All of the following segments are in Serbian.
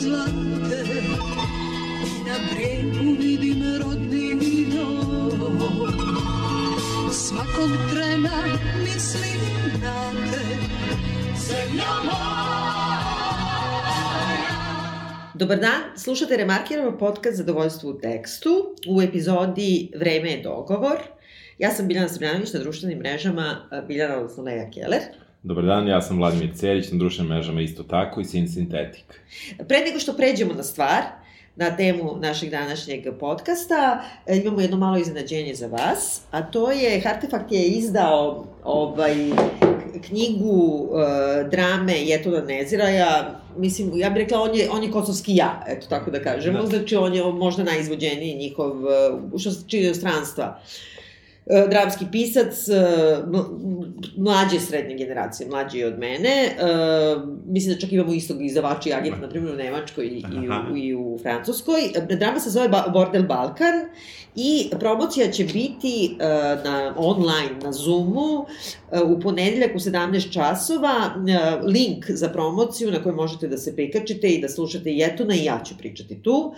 zlate i na brijegu vidim rodni dom. Svakog trena mislim na te, zemlja Dobar dan, slušate Remarkirano podcast Zadovoljstvo u tekstu. U epizodi Vreme je dogovor. Ja sam Biljana Srbljanović na društvenim mrežama Biljana, odnosno Leja Keller. Dobar dan, ja sam Vladimir Cerić, na društvenim mrežama isto tako i Sin Sintetik. Pre nego što pređemo na stvar, na temu našeg današnjeg podcasta, e, imamo jedno malo iznenađenje za vas, a to je, Hartefakt je izdao ovaj, knjigu uh, drame Jetona Neziraja, mislim, ja bih rekla, on je, on je kosovski ja, eto tako da kažemo, da. znači on je možda najizvođeniji njihov, uh, što se čini stranstva. Uh, E, dramski pisac, e, mlađe srednje generacije, mlađi od mene. E, mislim da čak imamo istog izdavača i agenta, na primjer, u Nemačkoj i, i, u, i u Francuskoj. Drama se zove Bordel Balkan i promocija će biti na online, na Zoomu, u ponedeljak u 17 časova. Link za promociju na kojoj možete da se prikačite i da slušate Jetona i ja ću pričati tu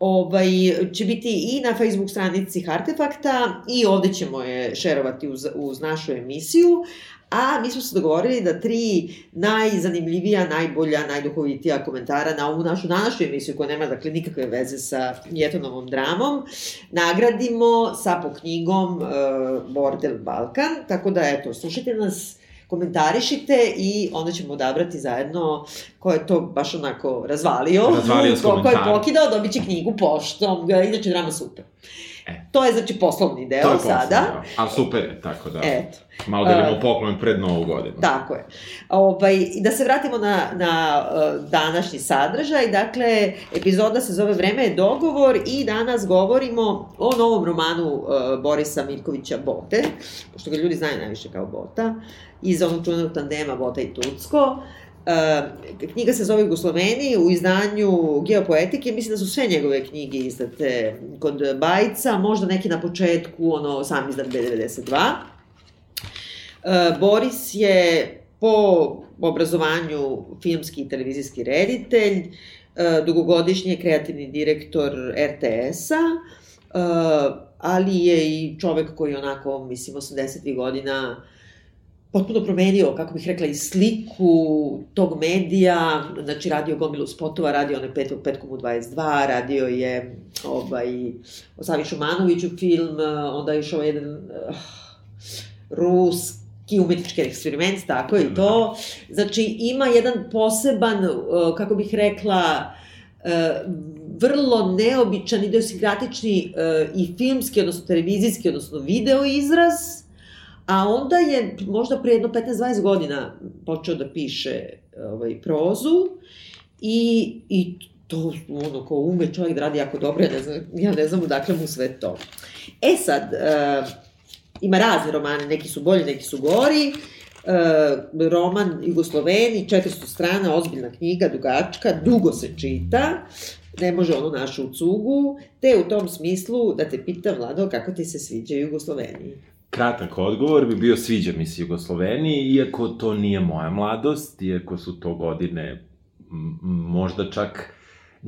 ovaj, će biti i na Facebook stranici Artefakta i ovde ćemo je šerovati uz, uz našu emisiju, a mi smo se dogovorili da tri najzanimljivija, najbolja, najduhovitija komentara na ovu našu današnju emisiju koja nema dakle nikakve veze sa Jetonovom dramom, nagradimo sa po knjigom uh, Bordel Balkan, tako da eto, slušajte nas komentarišite i onda ćemo odabrati zajedno ko je to baš onako razvalio, razvalio ko, ko je pokidao, dobit će knjigu poštom, inače drama super. E. To je znači poslovni deo to je poslovni, sada. Deo. Ali super je, tako da. Eto. Malo delimo uh, poklon pred novu godinu. Tako je. Ovaj, da se vratimo na, na uh, današnji sadržaj. Dakle, epizoda se zove Vreme je dogovor i danas govorimo o novom romanu uh, Borisa Miljkovića Bote, pošto ga ljudi znaju najviše kao Bota, iz onog čuvenog tandema Bota i Tucko. Uh, knjiga se zove Jugosloveni u izdanju Geopoetike, mislim da su sve njegove knjige izdate kod Bajca, možda neki na početku, ono, sam izdan B92. Uh, Boris je po obrazovanju filmski i televizijski reditelj, uh, dugogodišnji kreativni direktor RTS-a, uh, ali je i čovek koji onako, mislim, 80. godina uh, potpuno promenio, kako bih rekla, i sliku tog medija, znači radio gomilu spotova, radio onaj petog petkom u 22, radio je ovaj, o Savi Šumanoviću film, onda je išao jedan uh, ruski umetnički eksperiment, tako i to. Znači, ima jedan poseban, uh, kako bih rekla, uh, vrlo neobičan, idiosikratični uh, i filmski, odnosno televizijski, odnosno video izraz, A onda je možda pre jedno 15-20 godina počeo da piše ovaj, prozu i, i to ono ko ume čovjek da radi jako dobro, ja ne znam, ja ne znam odakle mu sve to. E sad, uh, ima razne romane, neki su bolji, neki su gori, uh, roman Jugosloveni, 400 strana, ozbiljna knjiga, dugačka, dugo se čita, ne može ono našu u cugu, te u tom smislu da te pitam, Vlado, kako ti se sviđa Jugosloveniji? Kratak odgovor bi bio sviđa mi se Jugosloveniji, iako to nije moja mladost, iako su to godine možda čak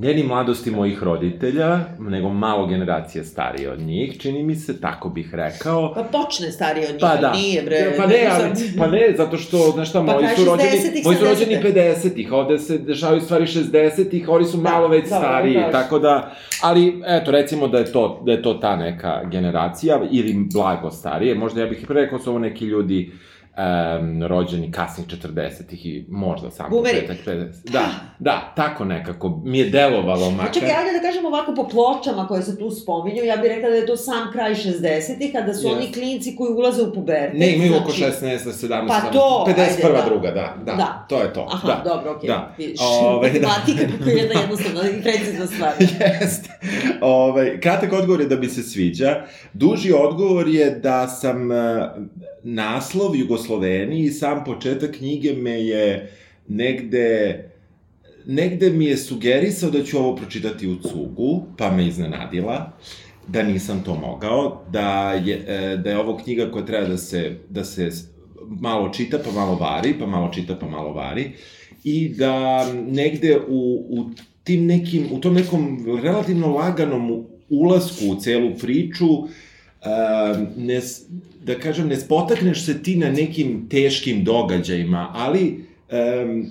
ne ni mladosti mojih roditelja, nego malo generacije starije od njih, čini mi se, tako bih rekao. Pa počne starije od njih, pa da. nije bre. Pa ne, ali, pa ne, zato što, znaš šta, pa moji su rođeni, moji su rođeni 50-ih, ovde se dešavaju stvari 60-ih, oni su da, malo već da, stariji, da, tako da, ali, eto, recimo da je to, da je to ta neka generacija, ili blago starije, možda ja bih rekao su ovo neki ljudi, um, rođeni kasnih 40-ih i možda sam Bumeri. početak 50. Da, da, tako nekako mi je delovalo makar. Čekaj, ajde da kažem ovako po pločama koje se tu spominju, ja bih rekla da je to sam kraj 60-ih, kada su yes. oni klinci koji ulaze u pubertet. Ne, imaju oko 16, 17, pa to, 51. Ajde, da. druga, da, da, da, to je to. Aha, da. dobro, okej. Okay. Da. Viš, Ove, da. Matematika kako je jedna jednostavna i precizna stvar. Jeste. Ove, kratak odgovor je da bi se sviđa. Duži odgovor je da sam naslov Jugosloveniji i sam početak knjige me je negde negde mi je sugerisao da ću ovo pročitati u cugu, pa me iznenadila da nisam to mogao, da je, e, da je ovo knjiga koja treba da se, da se malo čita pa malo vari, pa malo čita pa malo vari, i da negde u, u tim nekim, u tom nekom relativno laganom ulasku u celu priču, uh, ne, da kažem, ne spotakneš se ti na nekim teškim događajima, ali um,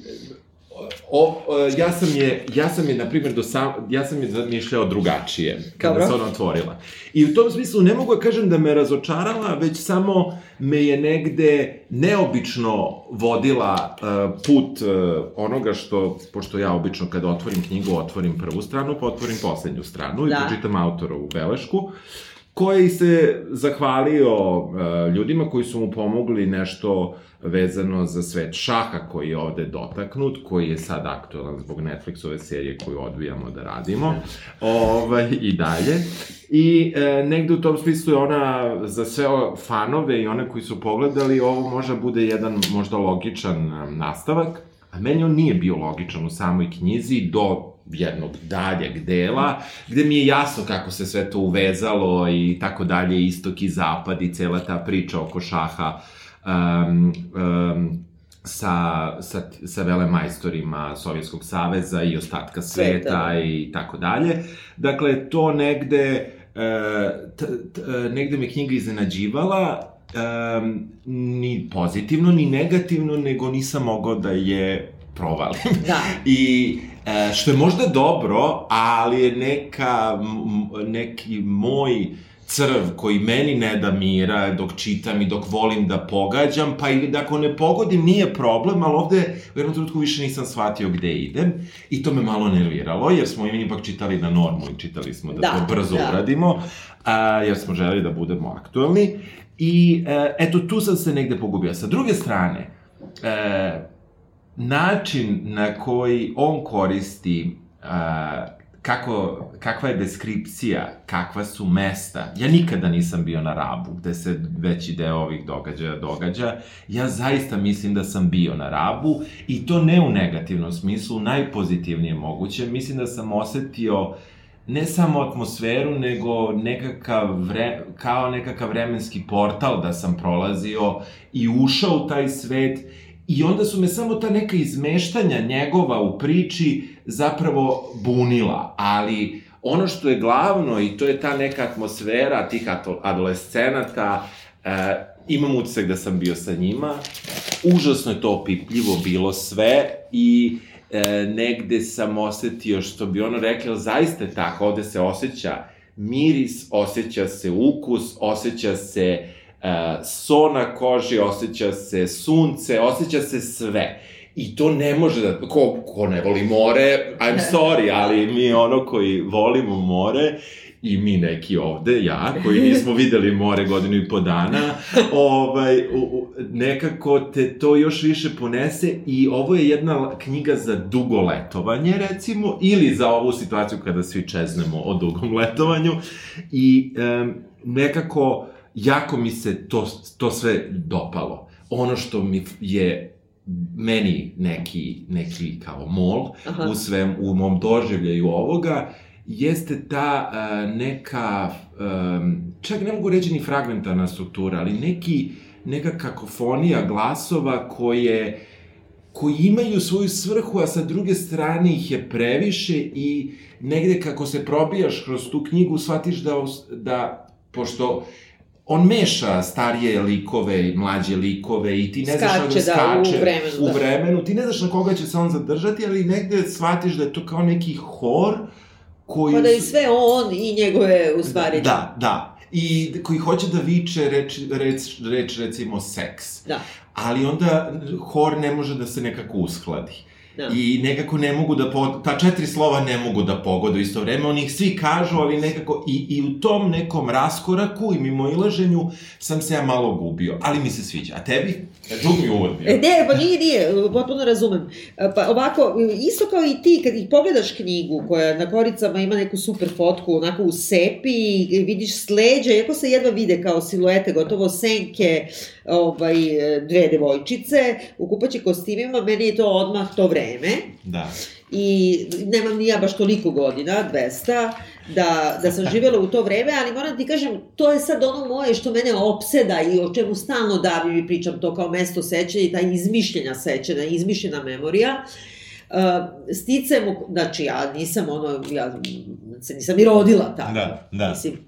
o, o, ja sam je, ja sam je, na primjer, do sam, ja sam je zamišljao drugačije, kada Dobro. se ona otvorila. I u tom smislu ne mogu da kažem da me razočarala, već samo me je negde neobično vodila uh, put uh, onoga što, pošto ja obično kada otvorim knjigu, otvorim prvu stranu, pa otvorim poslednju stranu i Da. pročitam autorovu belešku koji se zahvalio uh, ljudima koji su mu pomogli nešto vezano za svet šaha koji je ovde dotaknut, koji je sad aktualan zbog Netflixove serije koju odvijamo da radimo ovaj, i dalje. I e, negde u tom smislu je ona za sve fanove i one koji su pogledali ovo možda bude jedan možda logičan e, nastavak, a meni on nije bio logičan u samoj knjizi do jednog daljeg dela, gde mi je jasno kako se sve to uvezalo i tako dalje, istok i zapad i cela ta priča oko šaha um, um, sa, sa, sa velemajstorima Sovjetskog saveza i ostatka sveta, Sveta, da. i tako dalje. Dakle, to negde, e, t, t, negde me knjiga iznenađivala, um, ni pozitivno, ni negativno, nego nisam mogao da je provalim. Da. I e, što je možda dobro, ali je neka, neki moj crv koji meni ne da mira dok čitam i dok volim da pogađam, pa i da ako ne pogodim nije problem, ali ovde u jednom trenutku više nisam shvatio gde idem i to me malo nerviralo, jer smo im ipak čitali na normu i čitali smo da, Da, to brzo da. uradimo, a, jer smo želeli da budemo aktuelni. I e, eto, tu sam se negde pogubio. Sa druge strane, e, način na koji on koristi a, kako, kakva je deskripcija, kakva su mesta. Ja nikada nisam bio na Rabu, gde se veći deo ovih događaja događa. Ja zaista mislim da sam bio na Rabu i to ne u negativnom smislu, u najpozitivnijem moguće. Mislim da sam osetio ne samo atmosferu, nego nekakav vre, kao nekakav vremenski portal da sam prolazio i ušao u taj svet I onda su me samo ta neka izmeštanja njegova u priči zapravo bunila, ali ono što je glavno i to je ta neka atmosfera tih adolescenata, e, imam utisak da sam bio sa njima, užasno je to opipljivo bilo sve i e, negde sam osetio što bi ono rekla, zaista je tako, ovde se osjeća miris, osjeća se ukus, osjeća se so na koži, osjeća se sunce, osjeća se sve. I to ne može da, ko, ko ne voli more, I'm sorry, ali mi ono koji volimo more, i mi neki ovde, ja, koji nismo videli more godinu i po dana, ovaj, u, u, nekako te to još više ponese i ovo je jedna knjiga za dugo letovanje, recimo, ili za ovu situaciju kada svi čeznemo o dugom letovanju i um, nekako jako mi se to, to sve dopalo. Ono što mi je meni neki, neki kao mol Aha. u svem, u mom doživljaju ovoga, jeste ta uh, neka, um, čak ne mogu reći ni fragmentarna struktura, ali neki, neka kakofonija glasova koje, koji imaju svoju svrhu, a sa druge strane ih je previše i negde kako se probijaš kroz tu knjigu, shvatiš da, da pošto on meša starije likove i mlađe likove i ti ne znaš Skače, da da, u skače vremenu, u da. vremenu, ti ne znaš na koga će se on zadržati, ali negde shvatiš da je to kao neki hor koji... Pa da i sve on i njegove, u stvari... Da, da. I koji hoće da viče reč, reč, reč recimo seks. Da. Ali onda hor ne može da se nekako uskladi. Da. I nekako ne mogu da, po, ta četiri slova ne mogu da pogode u isto vreme, oni ih svi kažu, ali nekako, i, i u tom nekom raskoraku i mimo ilaženju sam se ja malo gubio, ali mi se sviđa. A tebi? Dug mi uvod bio. E, ne, pa nije, nije, potpuno razumem. E, Pa ovako, isto kao i ti, kad ih pogledaš knjigu koja na koricama ima neku super fotku, onako u sepi, vidiš sleđa, iako se jedva vide kao siluete, gotovo senke, ovaj, dve devojčice, u kupaći kostimima, meni je to odmah to vreme. Da. i nemam ni ja baš toliko godina, 200, da, da sam živjela u to vreme, ali moram ti kažem, to je sad ono moje što mene opseda i o čemu stalno davim i pričam to kao mesto sećanja i ta izmišljena sećanja, izmišljena memorija. Uh, sticajem, znači ja nisam ono, ja se nisam i rodila tako. Da, da. Mislim,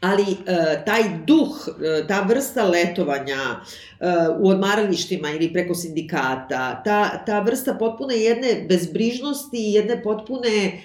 ali uh, taj duh, uh, ta vrsta letovanja uh, u odmaralištima ili preko sindikata, ta, ta vrsta potpune jedne bezbrižnosti jedne potpune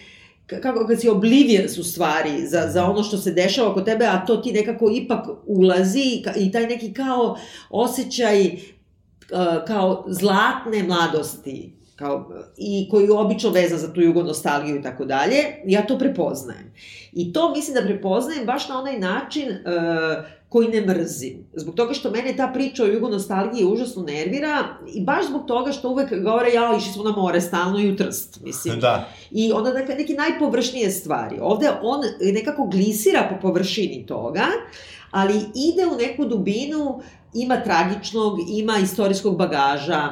kako kad si oblivious u stvari za, za ono što se dešava oko tebe, a to ti nekako ipak ulazi i, taj neki kao osjećaj uh, kao zlatne mladosti kao, i koji je obično vezan za tu jugonostalgiju i tako dalje, ja to prepoznajem. I to mislim da prepoznajem baš na onaj način uh, koji ne mrzim. Zbog toga što mene ta priča o jugonostalgiji užasno nervira i baš zbog toga što uvek govore ja išli smo na more stalno i u trst, mislim. Da. I onda dakle, neke najpovršnije stvari. Ovde on nekako glisira po površini toga, ali ide u neku dubinu, ima tragičnog, ima istorijskog bagaža,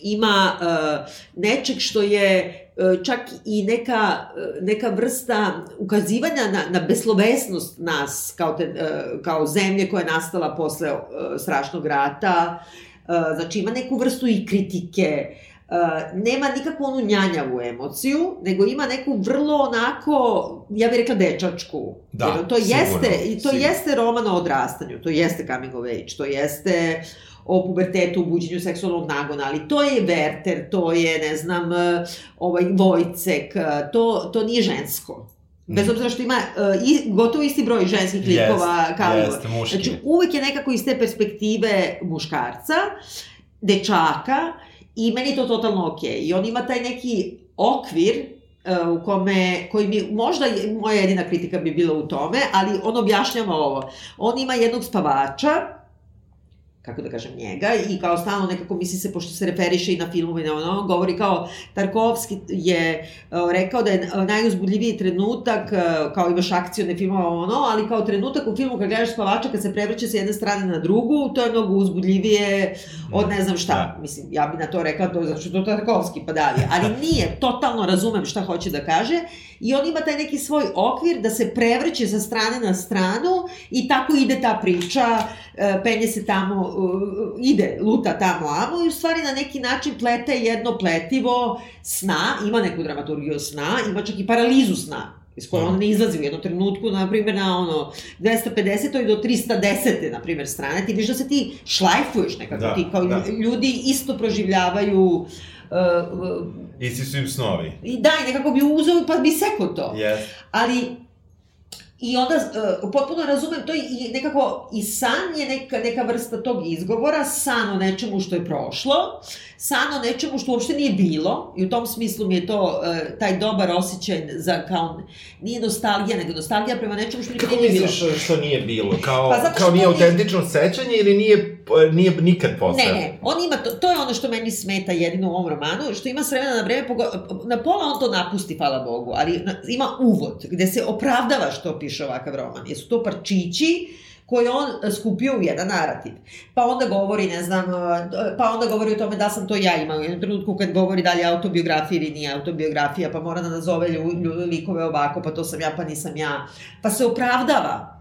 ima uh, nečeg što je čak i neka, uh, neka vrsta ukazivanja na, na beslovesnost nas kao, te, uh, kao zemlje koja je nastala posle uh, strašnog rata. Uh, znači ima neku vrstu i kritike, Uh, nema nikakvu onu njanjavu emociju, nego ima neku vrlo onako, ja bih rekla dečačku. Da, Jer to sigurno, jeste, i to sigurno. jeste roman o odrastanju, to jeste coming of age, to jeste o pubertetu, u buđenju seksualnog nagona, ali to je Werther, to je, ne znam, eh, ovaj Vojcek, eh, to, to nije žensko. Bez Mm. obzira što ima uh, i, gotovo isti broj ženskih likova kao Jeste, muški. Znači, uvek je nekako iz te perspektive muškarca, dečaka, i meni je to totalno okej. I on ima taj neki okvir uh, u kome, koji mi, možda je, moja jedina kritika bi bila u tome, ali on objašnjava ovo. On ima jednog spavača, kako da kažem, njega i kao stalno nekako misli se, pošto se referiše i na filmove i na ono, govori kao Tarkovski je uh, rekao da je uh, najuzbudljiviji trenutak, uh, kao imaš akcione filmove ono, ali kao trenutak u filmu kad gledaš spavača kad se prevrće sa jedne strane na drugu, to je mnogo uzbudljivije od ne znam šta. Da. Mislim, ja bi na to rekla, to je zato što to Tarkovski pa dalje. Ali nije, totalno razumem šta hoće da kaže i on ima taj neki svoj okvir da se prevrće sa strane na stranu i tako ide ta priča, e, penje se tamo, e, ide, luta tamo amo i u stvari na neki način plete jedno pletivo sna, ima neku dramaturgiju sna, ima čak i paralizu sna iz koje on ne izlazi u jednom trenutku, na primjer na ono 250. do 310. na primjer strane, ti vidiš da se ti šlajfuješ nekako, Da, ti kao da. ljudi isto proživljavaju uh, uh, Isti su im snovi. i da, i nekako bi uzeo pa bi sekao to. Yes. Ali I onda uh, potpuno razumem to i i nekako i san je neka, neka vrsta tog izgovora, san o nečemu što je prošlo, san o nečemu što uopšte nije bilo i u tom smislu mi je to uh, taj dobar osjećaj za kao, nije nostalgija, nego nostalgija prema nečemu što nikad Kako nije bilo. misliš što nije bilo? Kao, Pa kao nije to nije- autentično sećanje ili nije, nije nikad postao? Ne, ne, on ima, to, to je ono što meni smeta jedino u ovom romanu, što ima s vremena na vreme, pogo- na pola on to napusti, hvala Bogu, ali na, ima uvod, gde se opravdava što piše ovakav roman, jer su to parčići koje on e, skupio u jedan narativ. Pa onda govori, ne znam, e, pa onda govori o tome da sam to ja imao u jednom trenutku kad govori da li je autobiografija ili nije autobiografija, pa mora da nazove likove ovako, pa to sam ja, pa nisam ja. Pa se opravdava.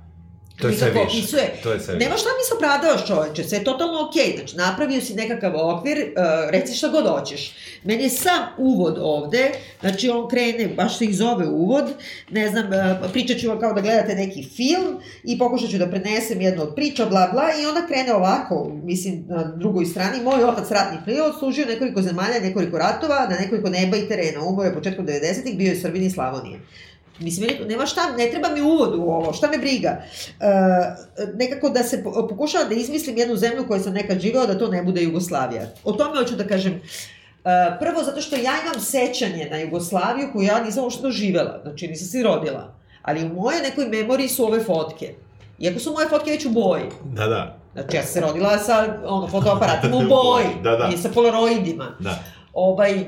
To je sve više. To je sve više. Nema šta mi se opravdavaš čoveče, sve je totalno okej, znači napravio si nekakav okvir, uh, reci šta god hoćeš. Meni je sam uvod ovde, znači on krene, baš se i zove uvod, ne znam, uh, pričat ću vam kao da gledate neki film i pokušat ću da prenesem jednu od priča, bla bla, i onda krene ovako, mislim, na drugoj strani, moj otac ratni pilot, služio nekoliko zemalja, nekoliko ratova, na nekoliko neba i terena, umro je početkom 90-ih, bio je Srbin i Slavonije. Mislim, nema šta, ne treba mi uvod u ovo, šta me briga. E, nekako da se po- pokušava da izmislim jednu zemlju koju sam nekad živeo, da to ne bude Jugoslavija. O tome hoću da kažem. E, prvo, zato što ja imam sećanje na Jugoslaviju koju ja nisam uopšte doživela, znači nisam se rodila. Ali u moje nekoj memoriji su ove fotke. Iako su moje fotke već u boji. Da, da. Znači, ja sam se rodila sa ono, fotoaparatima u boji. Da, da. I sa polaroidima. Da. Ovaj,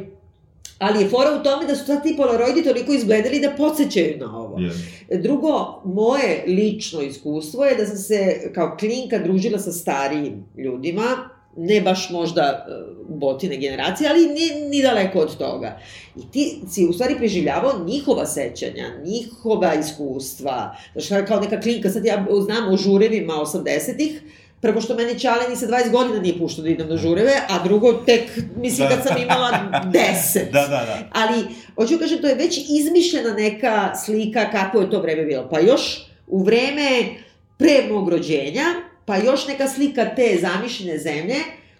ali je fora u tome da su sad ti polaroidi toliko izgledali da podsjećaju na ovo. Yes. Drugo, moje lično iskustvo je da sam se kao klinka družila sa starijim ljudima, ne baš možda e, botine generacije, ali ni, ni daleko od toga. I ti si u stvari preživljavao njihova sećanja, njihova iskustva. Znači, kao neka klinka, sad ja znam o žurevima 80-ih, prvo što mene Ćale ni sa 20 godina nije puštao da idem na žureve, a drugo tek, mislim, Da. kad sam imala 10. Da, da, da. Ali, hoću kažem, to je već izmišljena neka slika kako je to vreme bilo. Pa još u vreme pre mog rođenja, pa još neka slika te zamišljene zemlje,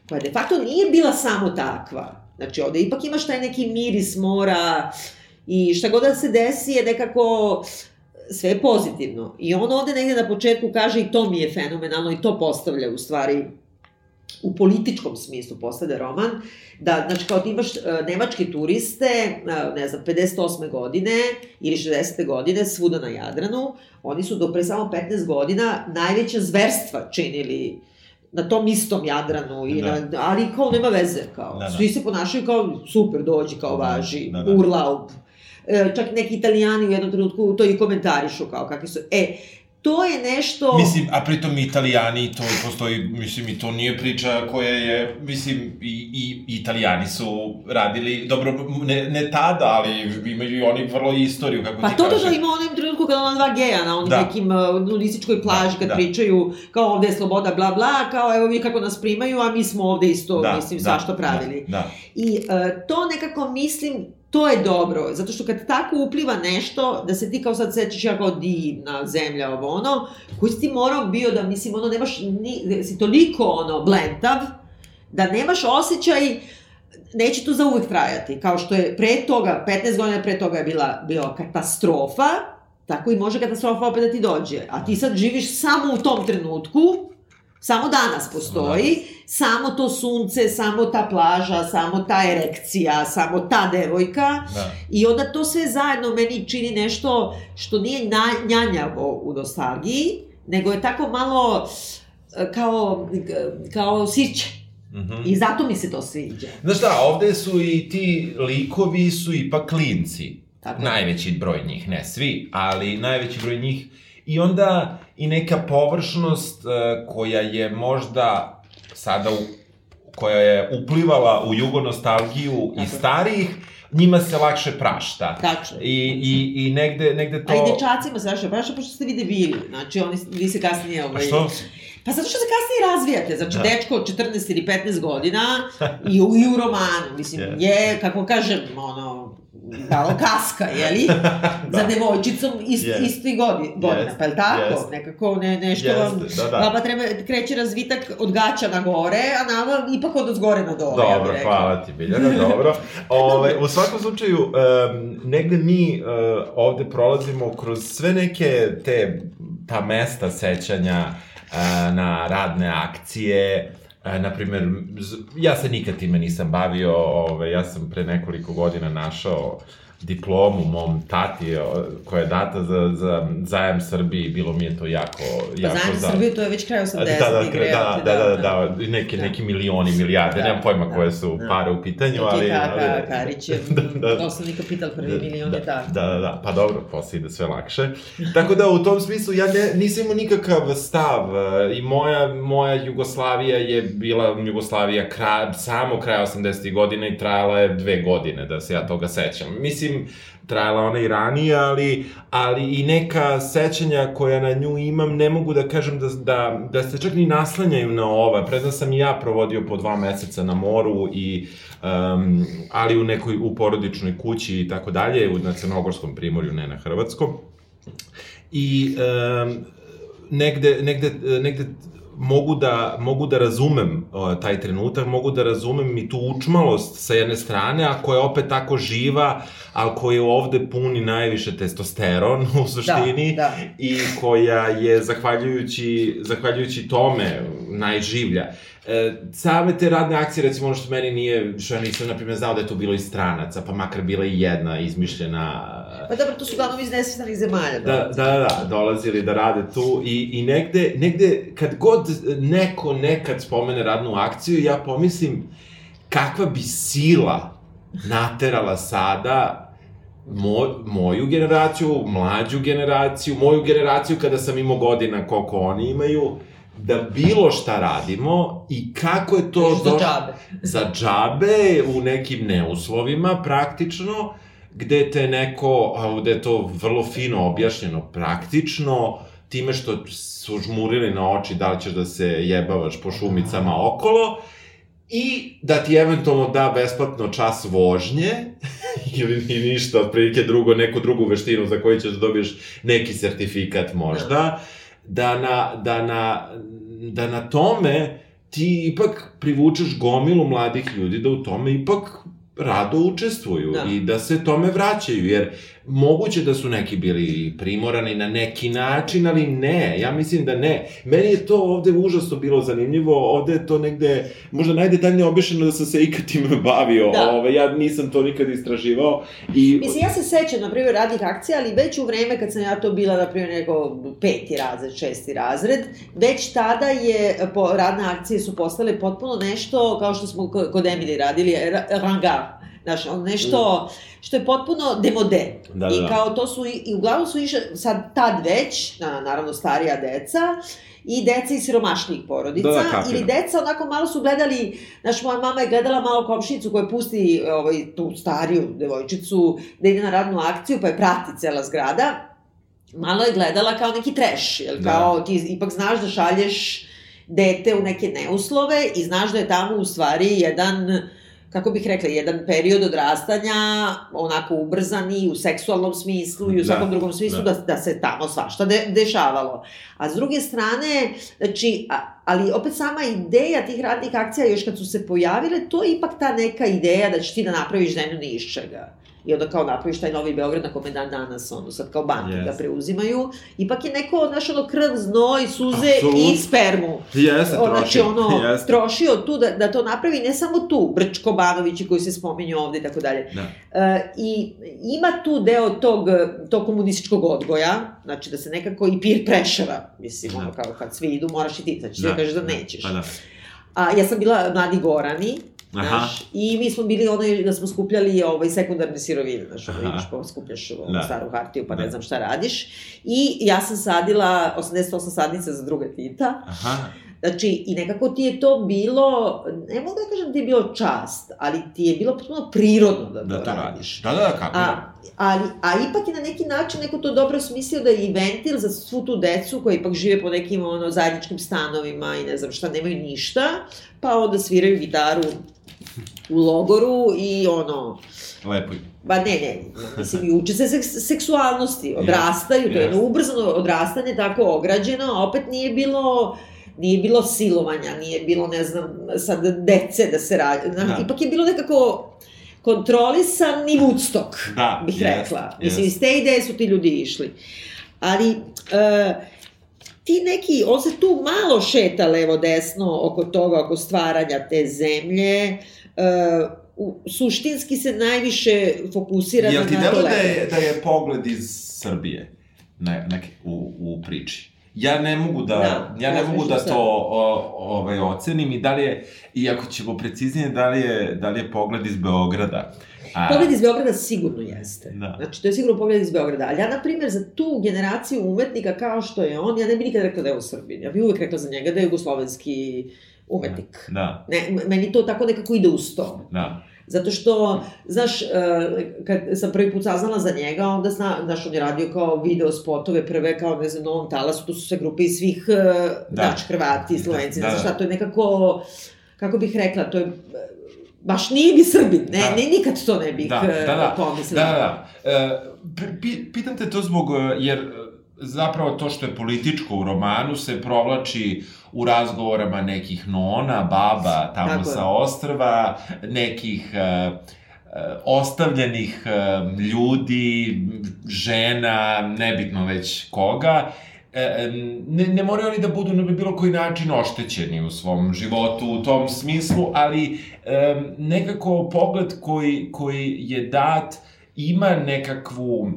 koja de facto nije bila samo takva. Znači, ovde ipak imaš taj neki miris mora i šta god da se desi je nekako sve je pozitivno. I on ovde negde na početku kaže i to mi je fenomenalno i to postavlja u stvari u političkom smislu postavlja roman, da, znači, kao ti imaš uh, nemačke turiste, uh, ne znam, 58. godine ili 60. godine, svuda na Jadranu, oni su do pre samo 15 godina najveća zverstva činili na tom istom Jadranu, i Da. na, ali kao nema veze, kao, Da, da. svi se ponašaju kao super, dođi, kao Da, važi, da, da. urlaub, E, čak neki italijani u jednom trenutku to i komentarišu kao kakvi su. E, to je nešto... Mislim, a pritom italijani, to postoji, mislim, i to nije priča koja je, mislim, i, i italijani su radili, dobro, ne, ne tada, ali imaju i oni vrlo istoriju, kako Pa ti to to kažeš. da ima u onom trenutku kada ona dva geja na onim Da. nekim uh, nudističkoj plaži Da, kad da. pričaju kao ovde je sloboda bla bla, kao evo vi kako nas primaju, a mi smo ovde isto, Da, mislim, da, svašta pravili. Da, I uh, to nekako mislim, to je dobro, zato što kad tako upliva nešto, da se ti kao sad sećaš ja kao divna zemlja ovo ono, koji si ti morao bio da, mislim, ono, nemaš, ni, si toliko, ono, blentav, da nemaš osjećaj, neće to za uvek trajati, kao što je pre toga, 15 godina pre toga je bila, bila katastrofa, tako i može katastrofa opet da ti dođe, a ti sad živiš samo u tom trenutku, samo danas postoji, samo to sunce, samo ta plaža, samo ta erekcija, samo ta devojka, da. I onda to sve zajedno meni čini nešto što nije na, njanjavo u nostalgiji, nego je tako malo e, kao, kao sirće. Mhm. I zato mi se to sviđa. Znaš šta, ovde su i ti likovi su ipak klinci. Tako. Najveći broj njih, ne svi, ali najveći broj njih. I onda i neka površnost e, koja je možda sada u, koja je uplivala u jugonostalgiju i starijih, njima se lakše prašta. Tačno. I, i, i negde, negde to... A i dečacima se vaše praša, pošto ste vi debili. Znači, oni, vi se kasnije... A Ovaj, što? Pa zato što se kasnije razvijate. Znači, Da. dečko od 14 ili 15 godina i u, i u romanu, mislim, Je. je, kako kažem, ono, malo kaska, jeli? Da. Za devojčicom ist, Jest. isti godi, godina, Jest, pa je tako? jest. Nekako ne, nešto Jeste, vam... da, da. Vama treba, kreće razvitak od gaća na gore, a nama ipak od zgore na dole, ja Dobro, rekla. hvala ti, Biljana, dobro. Ove, u svakom slučaju, um, negde mi uh, ovde prolazimo kroz sve neke te, ta mesta sećanja uh, na radne akcije, E, na primjer, z- ja se nikad time nisam bavio, ove, ja sam pre nekoliko godina našao diplomu mom tati koja je data za, za zajam Srbiji, bilo mi je to jako, Pa jako zajedno za- Srbiju, to je već kraj 80. Da, da, igre, da, da, da, da, da, neki, Da. neki milioni, milijarde, Da, nemam pojma da, koje su da. pare u pitanju, ali... Kaka, Karić je Da, da. osnovni kapital prvi milion da, je tako. Da, da, da, pa dobro, posle ide sve lakše. Tako da, u tom smislu, ja ne, nisam imao nikakav stav e, i moja, moja Jugoslavija je bila Jugoslavija kraj, samo kraja 80. godina i trajala je dve godine, da se ja toga sećam. Mislim, trajala ona i ranije, ali, ali i neka sećanja koja na nju imam, ne mogu da kažem da, da, da se čak ni naslanjaju na ova. Predno sam i ja provodio po dva meseca na moru i um, ali u nekoj u porodičnoj kući i tako dalje, u crnogorskom primorju, ne na hrvatskom. I um, negde, negde, negde mogu da, mogu da razumem o, taj trenutak, mogu da razumem i tu učmalost sa jedne strane, a koja je opet tako živa, ali koja ovde puni najviše testosteron u suštini da. i koja je, zahvaljujući, zahvaljujući tome, najživlja. E, same te radne akcije, recimo ono što meni nije, što ja nisam, na primjer, znao da je tu bilo i stranaca, pa makar bila i jedna izmišljena Pa dobro, to su uglavnom iz nesvestanih zemalja. Da, da, da, da, dolazili da rade tu i, i negde, negde, kad god neko nekad spomene radnu akciju, ja pomislim kakva bi sila naterala sada mo, moju generaciju, mlađu generaciju, moju generaciju kada sam imao godina koliko oni imaju, da bilo šta radimo i kako je to Za došlo- džabe. za džabe u nekim neuslovima praktično, gde te neko, a ovde je to vrlo fino objašnjeno, praktično, time što su žmurili na oči da li ćeš da se jebavaš po šumicama okolo, i da ti eventualno da besplatno čas vožnje, ili ni ništa, otprilike drugo, neku drugu veštinu za koju ćeš da dobiješ neki sertifikat možda, da na, da na, da na tome ti ipak privučeš gomilu mladih ljudi da u tome ipak rado učestvuju Da. i da se tome vraćaju, jer moguće da su neki bili primorani na neki način, ali ne, ja mislim da ne. Meni je to ovde užasno bilo zanimljivo, ovde je to negde, možda najdetaljnije objašnjeno da sam se ikad time bavio, Da. Ove, ja nisam to nikad istraživao i... Mislim, ja se sećam, na primjer, radnih akcija, ali već u vreme kad sam ja to bila, na primjer, neko peti razred, šesti razred, već tada je, po, radne akcije su postale potpuno nešto, kao što smo ko- kod Emily radili, ra- ranga, Znaš, ono nešto što je potpuno demode. Da, I da. kao to su, i, i uglavnom su išle, sad tad već, na, naravno starija deca, i deca iz siromašnijih porodica, Da, da, kapiram. ili deca onako malo su gledali, znaš, moja mama je gledala malo komšinicu koja pusti ovaj, tu stariju devojčicu da ide na radnu akciju, pa je prati cela zgrada, malo je gledala kao neki treš, jel Da. kao ti ipak znaš da šalješ dete u neke neuslove i znaš da je tamo u stvari jedan kako bih rekla, jedan period odrastanja, onako ubrzani u seksualnom smislu i u Da, svakom drugom smislu, da. da, da se tamo svašta de, dešavalo. A s druge strane, znači, a, ali opet sama ideja tih radnih akcija, još kad su se pojavile, to je ipak ta neka ideja da ćeš ti da napraviš zemlju ni iz čega. I onda kao napraviš taj novi Beograd na kome dan danas, ono, sad kao banke Yes. ga preuzimaju. Ipak je neko, znaš, ono, krv, znoj, suze Apsolutno. i spermu. Jeste, O, troši. Znači, ono, Jeste. trošio tu da, da to napravi, ne samo tu, Brčko Banovići koji se spominju ovde i tako dalje. Da. E, I ima tu deo tog, tog komunističkog odgoja, znači da se nekako i peer pressure mislim, Da. ono kao kad svi idu, moraš i ti, znači ti da, Da, kažeš da da, nećeš. Pa da. A ja sam bila mladi Gorani. Znaš, I mi smo bili onaj da smo skupljali ovaj, sekundarne sirovine, znaš, ono, Aha. ideš pa skupljaš ovu Da. staru hartiju, pa ne Da. znam šta radiš. I ja sam sadila 88 sadnica za druga Tita, Aha. Znači, i nekako ti je to bilo, ne mogu da kažem da ti je bilo čast, ali ti je bilo potpuno prirodno da Da to radiš. radiš. Da, da, da, kapiram. A, ali, a ipak je na neki način neko to dobro smislio da je i ventil za svu tu decu koja ipak žive po nekim ono, zajedničkim stanovima i ne znam šta, nemaju ništa, pa onda sviraju gitaru u logoru i ono, Lepo. Ba ne, ne, mislim, i uče se seks, seksualnosti, odrastaju, to je jedno ubrzano odrastanje, tako ograđeno, a opet nije bilo nije bilo silovanja, nije bilo, ne znam, sad dece da se radi, Da. ipak je bilo nekako kontrolisan i Woodstock, Da, bih jest, rekla. Mislim, jest. iz te ideje su ti ljudi išli. Ali, e, ti neki, on se tu malo šeta levo-desno oko toga, oko stvaranja te zemlje, e, u, suštinski se najviše fokusira Jel na ti to da levo. je, da je pogled iz Srbije ne, neke, u, u priči? Ja ne mogu da, Da, ja ne razmišljam mogu da to o, ovaj, ocenim i da li je, i ako ćemo preciznije, da li je, da li je pogled iz Beograda? A, Pogled iz Beograda sigurno jeste. Da. Znači, to je sigurno pogled iz Beograda. Ali ja, na primjer, za tu generaciju umetnika kao što je on, ja ne bih nikad rekla da je u Srbiji. Ja bih uvek rekla za njega da je jugoslovenski umetnik. Da, Ne, m- meni to tako nekako ide uz to. da. Zato što, znaš, e, kad sam prvi put saznala za njega, onda zna, znaš, on je radio kao video spotove prve, kao, ne znam, Novom talasu, tu su sve grupe iz svih, e, Da. znači, Hrvati, Slovenci, Da, ne znam da. šta, to je nekako, kako bih rekla, to je, baš nije bi Srbin, ne, Da. ne, nikad to ne bih Da, e, da, da. pomislila. Da, da, da. E, pi- pi, pitam te to zbog, e, jer e, zapravo to što je političko u romanu se provlači u razgovorama nekih nona, baba tamo Tako je. sa ostrva, nekih e, ostavljenih e, ljudi, žena, nebitno već koga, e, ne, ne moraju oni da budu na bilo koji način oštećeni u svom životu u tom smislu, ali e, nekako pogled koji, koji je dat ima nekakvu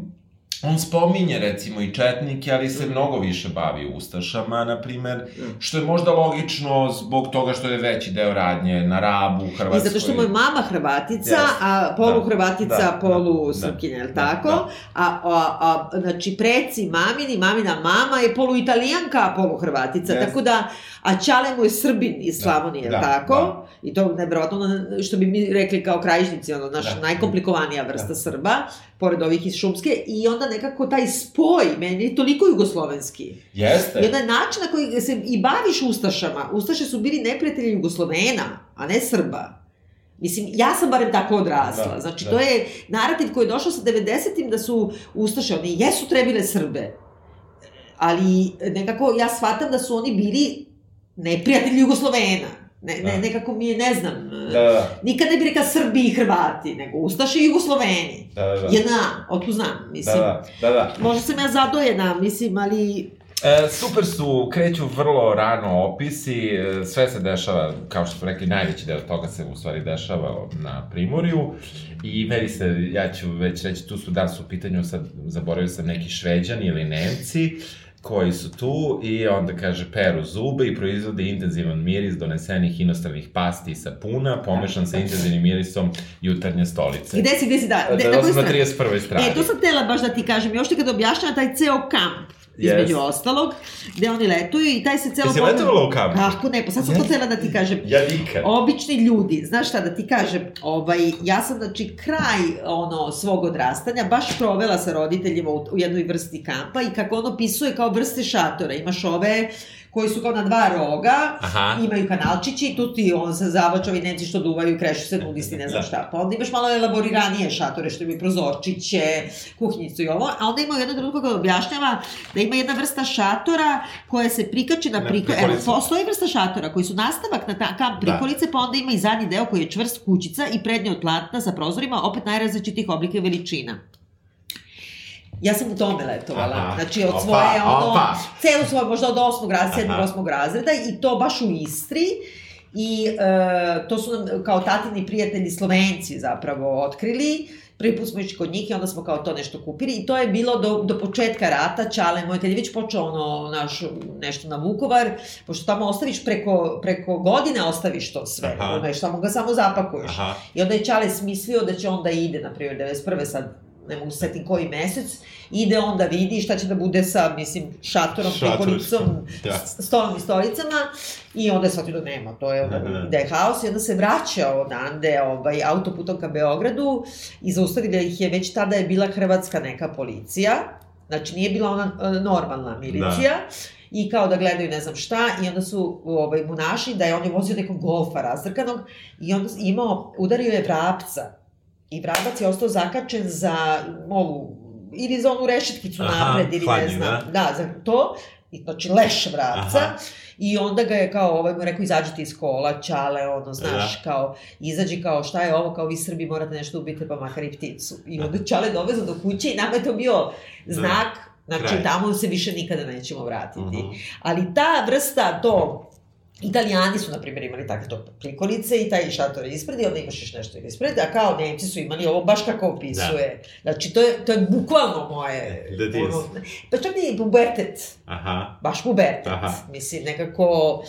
On spominje recimo i četnike, ali se mnogo više bavi ustašama, na primer, što je možda logično zbog toga što je veći deo radnje na Rabu, u I Hrvatskoj. zato što mu je mama Hrvatica, Jest. a polu Da, Hrvatica, da, polu da, Srpkinja, je li da, tako? da. A, a, a, znači, preci mamini, mamina mama je polu Italijanka, a polu Hrvatica, Jest. tako da, a Ćale mu je Srbin iz Slavonije, da, tako? da. I to nevjerojatno, što bi mi rekli kao krajišnici, ono, naš Da. najkomplikovanija vrsta Da. Srba, pored ovih iz Šumske, i onda nekako taj spoj, meni je toliko jugoslovenski. Jeste. I onda je način na koji se i baviš Ustašama. Ustaše su bili neprijatelji Jugoslovena, a ne Srba. Mislim, ja sam barem tako odrasla. Da, znači, da. to je narativ koji je došao sa 90-im da su Ustaše, oni jesu trebile Srbe, ali nekako ja shvatam da su oni bili neprijatelji Jugoslovena. Ne, ne, Da. nekako mi je, ne znam, Da, da, nikad ne bi rekla Srbi i Hrvati, nego Ustaše i Jugosloveni. da, da, da. JNA, otku znam, Da, mislim. da, da, da. Možda sam ja zadojena, mislim, ali E, super su, kreću vrlo rano opisi, e, sve se dešava, kao što smo rekli, najveći deo toga se u stvari dešava na Primorju i meni se, ja ću već reći, tu su da su u pitanju, sad zaboravio sam neki šveđani ili nemci, koji su tu i onda kaže peru zube i proizvode intenzivan miris donesenih inostranih pasti i sapuna, pomešan sa intenzivnim mirisom jutarnje stolice. gde si, gde si, da, Da, gde, da, na na strani? 31. strani. E, to sam tela baš da ti kažem, još ti kad objašnjava taj ceo kamp, između Yes. ostalog, gde oni letuju i taj se celo... Jesi letovala u kamp? Kako ne, pa sad sam to Yes. tela da ti kažem. Ja nikad. Obični ljudi, znaš šta da ti kažem, ovaj, ja sam znači kraj ono svog odrastanja baš provela sa roditeljima u, u jednoj vrsti kampa i kako on opisuje kao vrste šatora, imaš ove koji su kao na dva roga, Aha. imaju kanalčići, tu ti on se zavačovi nemci što duvaju, krešu se nudisti, ne znam Da. šta. Pa onda imaš malo elaboriranije šatore, što imaju prozorčiće, kuhinjicu i ovo, a onda ima jednom trenutku kada objašnjava da ima jedna vrsta šatora koja se prikači na Na priko... Evo, postoji vrsta šatora koji su nastavak na ta, kamp Da. prikolice, pa onda ima i zadnji deo koji je čvrst kućica i prednje od platna sa prozorima, opet najrazličitih oblika i veličina. Ja sam u tome letovala. Aha. Znači, od Opa, svoje, ono, opa. celu svoju, možda od osmog razreda, sedmog, osmog razreda i to baš u Istri. I e, to su nam kao tatini prijatelji Slovenci zapravo otkrili. Prvi put smo išli kod njih i onda smo kao to nešto kupili i to je bilo do, do početka rata, Čale moj, kad je već počeo ono, naš, nešto na Vukovar, pošto tamo ostaviš preko, preko godine ostaviš to sve, Aha. ono, tamo ga samo zapakuješ. Aha. I onda je Čale smislio da će onda ide, na primjer, 91. sad ne mogu se setim koji mesec, ide on da vidi šta će da bude sa, mislim, šatorom, prikolicom, da. stolom i stolicama i onda je shvatio da nema, to je onda, Aha. da je haos i onda se vraća odande ovaj, autoputom ka Beogradu i zaustavila ih je, već tada je bila hrvatska neka policija, znači nije bila ona e, normalna milicija, i kao da gledaju ne znam šta i onda su ovaj, mu našli da je on je vozio nekog golfa razdrkanog i onda imao, udario je vrapca i vrabac je ostao zakačen za ovu ili za onu rešetkicu Aha, napred ili ne hladnju, znam. da? Da, za to. I znači leš vrapca. Aha. I onda ga je kao, ovaj mu rekao, izađite iz kola, čale, ono, znaš, kao, izađi kao, šta je ovo, kao vi Srbi morate nešto ubiti, pa makar i pticu. I onda čale dovezo do kuće i nama je to bio znak, znači Kraj. tamo se više nikada nećemo vratiti. Mhm. Ali ta vrsta, to, Italijani su, na primjer, imali takve to prikolice i taj šator je ispred i onda imaš još nešto ispred, a kao Nemci su imali ovo baš kako opisuje. Znači, to je, to je bukvalno moje... Detinjstvo. ono, pa čak i pubertet Aha. baš pubertet. Aha. Mislim, nekako...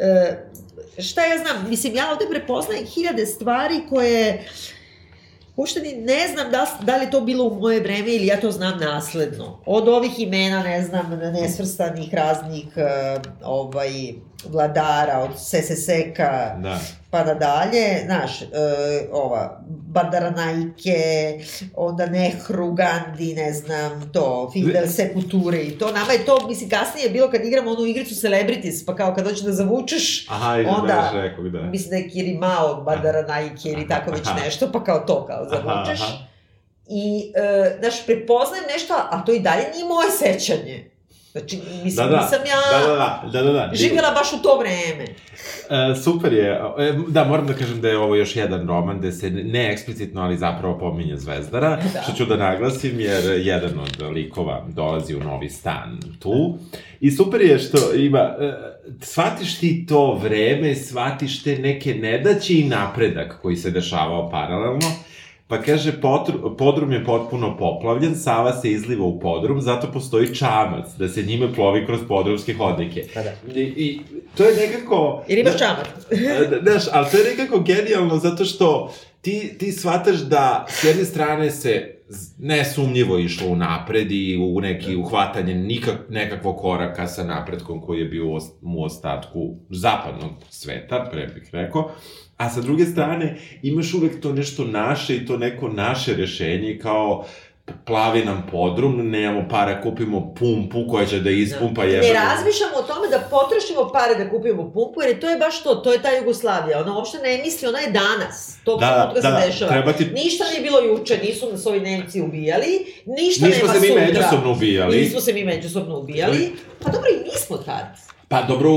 E, šta ja znam, mislim, ja ovde prepoznajem hiljade stvari koje uopšte ni ne znam da, da li je to bilo u moje vreme ili ja to znam nasledno. Od ovih imena, ne znam, nesvrstanih raznih e, ovaj, vladara, od Seseseka, Da. pa nadalje, znaš, e, ova, Bandaranajke, onda Nehru, Gandhi, ne znam, to, Fidel Seputure i to, nama je to, mislim, kasnije je bilo kad igramo onu igricu Celebrities, pa kao kad hoćeš da zavučeš, Aha, i Onda- da rekao, da. mislim da je Kirimao, Bandaranajke ili tako već Aha. nešto, pa kao to, kao zavučeš. Aha, aha. I, e, znaš, prepoznajem nešto, a to i dalje nije moje sećanje. Znači, mislim, Da, da. nisam ja Da, da, da, da, da, da. živjela baš u to vreme. E, super je. E, da, moram da kažem da je ovo još jedan roman gde se ne eksplicitno, ali zapravo pominje Zvezdara, Da. što ću da naglasim, jer jedan od likova dolazi u novi stan tu. I super je što ima, e, shvatiš ti to vreme, shvatiš te neke nedaće i napredak koji se dešavao paralelno, Pa kaže, potru, podrum je potpuno poplavljen, Sava se izliva u podrum, zato postoji čamac, da se njime plovi kroz podrumske hodnike. Pa da. I, I to je nekako... Jer imaš čamar. E, Znaš, ali to je nekako genijalno zato što ti, ti shvataš da s jedne strane se nesumnjivo išlo u napred i u neki uhvatanje nikak, nekakvog koraka sa napretkom koji je bio u ostatku zapadnog sveta, pre bih rekao, a sa druge strane imaš uvek to nešto naše i to neko naše rešenje kao plavi nam podrum, nemamo para, kupimo pumpu koja će da ispumpa Ne jebeno. razmišljamo o tome da potrošimo pare da kupimo pumpu, jer to je baš to, to je ta Jugoslavija. Ona uopšte ne misli, ona je danas. To Da, da, se da, dešava. treba ti- Ništa nije bilo juče, nisu nas ovi Nemci ubijali, ništa Nismo nema se mi sutra. međusobno ubijali. Nismo se mi međusobno ubijali. Pa dobro, i nismo tad. Pa dobro,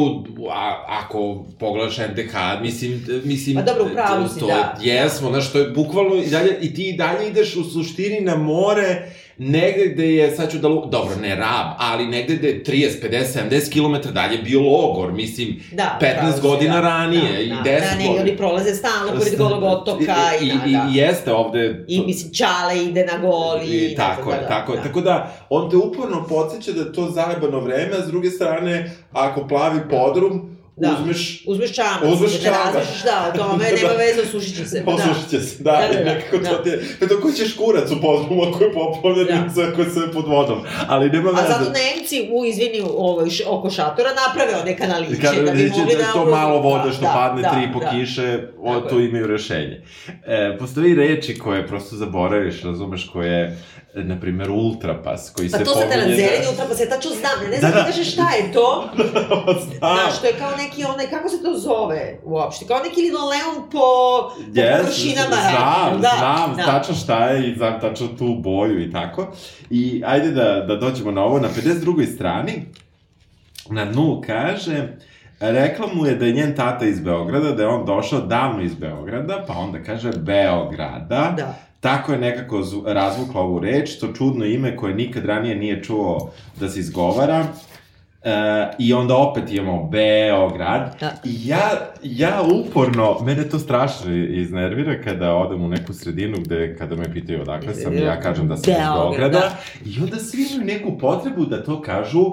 a, ako pogledaš NDH, mislim, mislim... Pa dobro, u pravu to- si, to, da. Jesmo, znaš, to je bukvalno, i, dalje, i ti i dalje ideš u suštini na more, negde gde je, sad ću da, lu- dobro, ne rab, ali negde gde je 30, 50, 70 km dalje bio logor, mislim, Da, 15 pravo si, godina da. ranije da, i da, 10 da, i godina. oni prolaze stalno pored golog otoka i, I, da, i, da. i jeste ovde... I, mislim, Čale ide na gol i... I, tako ne je, znam, tako je. da. Tako da, on te uporno podsjeća da je to zajebano vreme, a s druge strane, ako plavi podrum, Da. uzmeš Uzmeš čamac, Uzmeš ne čamac. razmišljaš da, o tome, nema Da. veze, osušit će se. da. Osušit će se, da, Da, da, da, nekako to da. ti je, pa to ko ćeš kurac u podrumu ako je poplavljen Da. da. ako sve pod vodom, ali nema A veze. zato Nemci u, izvini, ovo, š- oko šatora naprave one kanaliće, Kada da bi vidiš mogli da da... to malo vode što da, padne, da, tri po da. kiše, o, tu imaju rešenje. E, postoji reči koje prosto zaboraviš, razumeš, koje, e, na primjer, ultrapas, koji Pa se to sa pominje... telanzeri, ultra pa se tačno znam, ne, znam Da, da, da. šta je to, Znam. znaš, to je kao neki onaj, kako se to zove uopšte, kao neki linoleum po, po Yes, površinama. znam, da, znam, da. tačno šta je i znam tačno tu boju i tako. I ajde da, da dođemo na ovo, na 52. strani, na dnu kaže, rekla mu je da je njen tata iz Beograda, da je on došao davno iz Beograda, pa onda kaže Beograda. Da. Tako je nekako zv- razvukla ovu reč, to čudno ime koje nikad ranije nije čuo da se izgovara. E, I onda opet imamo Beograd. Da. I ja, ja uporno, mene to strašno iznervira kada odem u neku sredinu gde, kada me pitaju odakle sam, ja kažem da sam iz Beograd, Beograda. da. I onda svi imaju neku potrebu da to kažu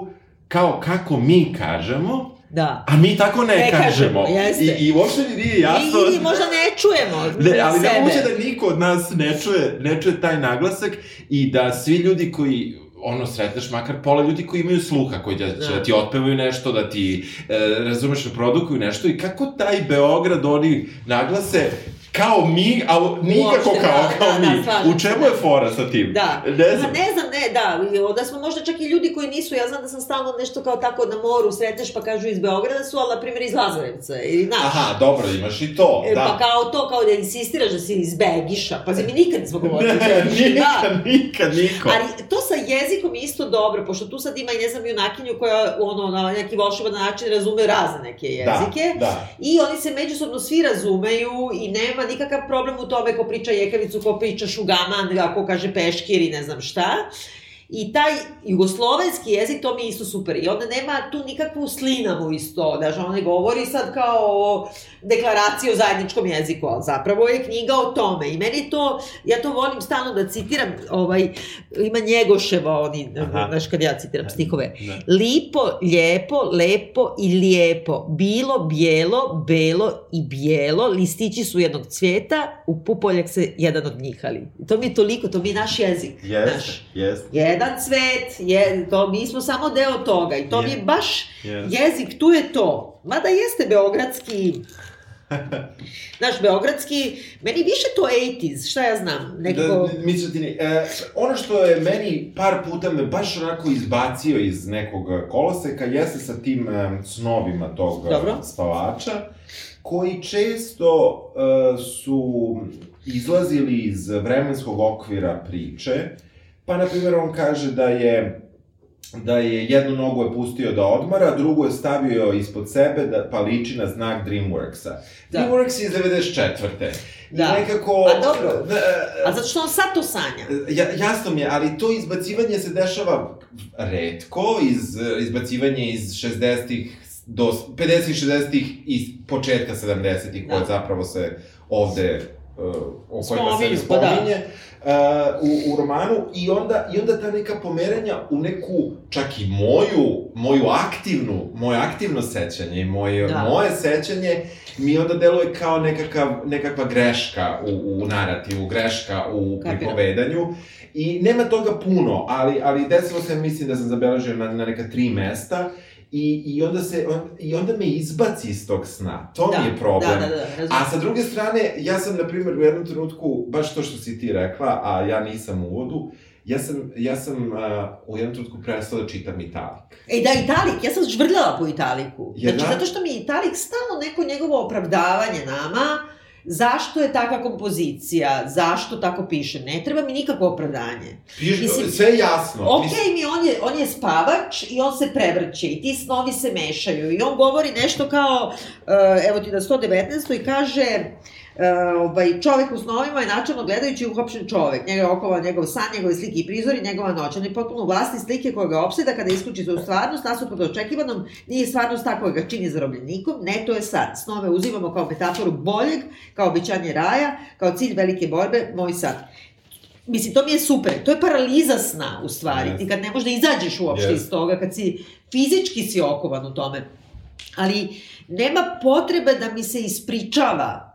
kao kako mi kažemo, Da. a mi tako ne, Ne kažemo. kažemo, jeste. I, I uopšte mi nije jasno... I, I možda ne čujemo Ne, ali ne moguće da niko od nas ne čuje, ne čuje taj naglasak i da svi ljudi koji ono, sretneš makar pola ljudi koji imaju sluha, koji da, će da ti otpevaju nešto, da ti, e, razumeš, produkuju nešto i kako taj Beograd oni naglase kao mi, a nikako Uopšte, kao, da, kao da, mi. da, slažem U čemu je da. fora sa tim? Da, Ne Pa znam. ne znam, ne, da, i onda smo možda čak i ljudi koji nisu, ja znam da sam stalno nešto kao tako na moru sretneš pa kažu iz Beograda su, ali na primjer iz Lazarevca ili naš. Aha, dobro, imaš i to, E, da. Pa kao to, kao da insistiraš da si iz Begiša. Pazi, mi nikad nismo govorili Ne, nikad, Da. nikad, niko. Ali to sa jezikom je isto dobro, pošto tu sad ima i ne znam junakinju koja ono, na neki volšeban način razume razne neke jezike. Da, da. I oni se međusobno svi razumeju i nema nikakav problem u tome ko priča jekavicu, ko priča šugaman, ko kaže peškir i ne znam šta. I taj jugoslovenski jezik, to mi je isto super. I onda nema tu nikakvu slinavu isto. Znači, on ne govori sad kao o deklaraciji o zajedničkom jeziku, ali zapravo je knjiga o tome. I meni to, ja to volim stalno da citiram, ovaj, ima Njegoševa, oni, Aha. znaš kad ja citiram stihove. Da. Lipo, lijepo, lepo i lijepo. Bilo, bijelo, belo i bijelo. Listići su jednog cvijeta, u pupoljak se jedan od njih ali. To mi je toliko, to mi je naš jezik. Jeste, jeste, Jedan cvet, je, to, mi smo samo deo toga i to mi je baš jeste. jezik, tu je to. Mada jeste beogradski, Znaš, beogradski, meni više to 80s, šta ja znam, nekako... Da, mislim ti, e, ono što je meni par puta me baš onako izbacio iz nekog koloseka jeste sa tim e, snovima tog e, Dobro. spavača, koji često e, su izlazili iz vremenskog okvira priče, pa na primjer on kaže da je da je jednu nogu je pustio da odmara, drugu je stavio ispod sebe da, pa liči na znak Dreamworksa. Da. Dreamworks je iz 94. Da. I nekako... Pa dobro. Da, A zato što on sad to sanja. Ja, jasno mi je, ali to izbacivanje se dešava redko, iz, izbacivanje iz 60-ih do 50-ih, 60-ih i početka 70-ih, koje Da. zapravo se ovde o kojima se pa da. spominje uh, u, u romanu i onda, i onda ta neka pomeranja u neku, čak i moju, moju aktivnu, moje aktivno sećanje i moje, Da. moje sećanje mi onda deluje kao nekakav, nekakva greška u, u narativu, greška u Kapiram. pripovedanju. I nema toga puno, ali, ali desilo se, mislim da sam zabeležio na, na neka tri mesta, I, i, onda se, on, I onda me izbaci iz tog sna. To mi je problem. Da, da, da. A sa druge strane, ja sam, na primjer, u jednom trenutku, baš to što si ti rekla, a ja nisam u uvodu, ja sam, ja sam uh, u jednom trenutku prestao da čitam Italik. E da, Italik, ja sam žvrljala po Italiku. Jer Znači, da- zato što mi je Italik stalno neko njegovo opravdavanje nama, zašto je takva kompozicija, zašto tako piše. Ne treba mi nikakvo opravdanje. Piš, Mislim, sve je jasno. Ok, Mislim, mi on je, on je spavač i on se prevrće i ti snovi se mešaju i on govori nešto kao, uh, evo ti na 119. i kaže, uh, ovaj, čovek u snovima je načalno gledajući uhopšen čovek, njega je okova njegov san, njegove slike i prizori, njegova noć. On je potpuno vlasti slike koja ga opseda kada isključi za stvarnost, nasuprot očekivanom, nije stvarnost ta koja ga čini zarobljenikom, ne, to je san. Snove uzimamo kao metaforu boljeg, kao obećanje raja, kao cilj velike borbe, moj san. Mislim, to mi je super. To je paraliza sna, u stvari. Jeste. Ti kad ne možeš da izađeš uopšte Jeste. iz toga, kad si fizički si okovan u tome. Ali nema potrebe da mi se ispričava,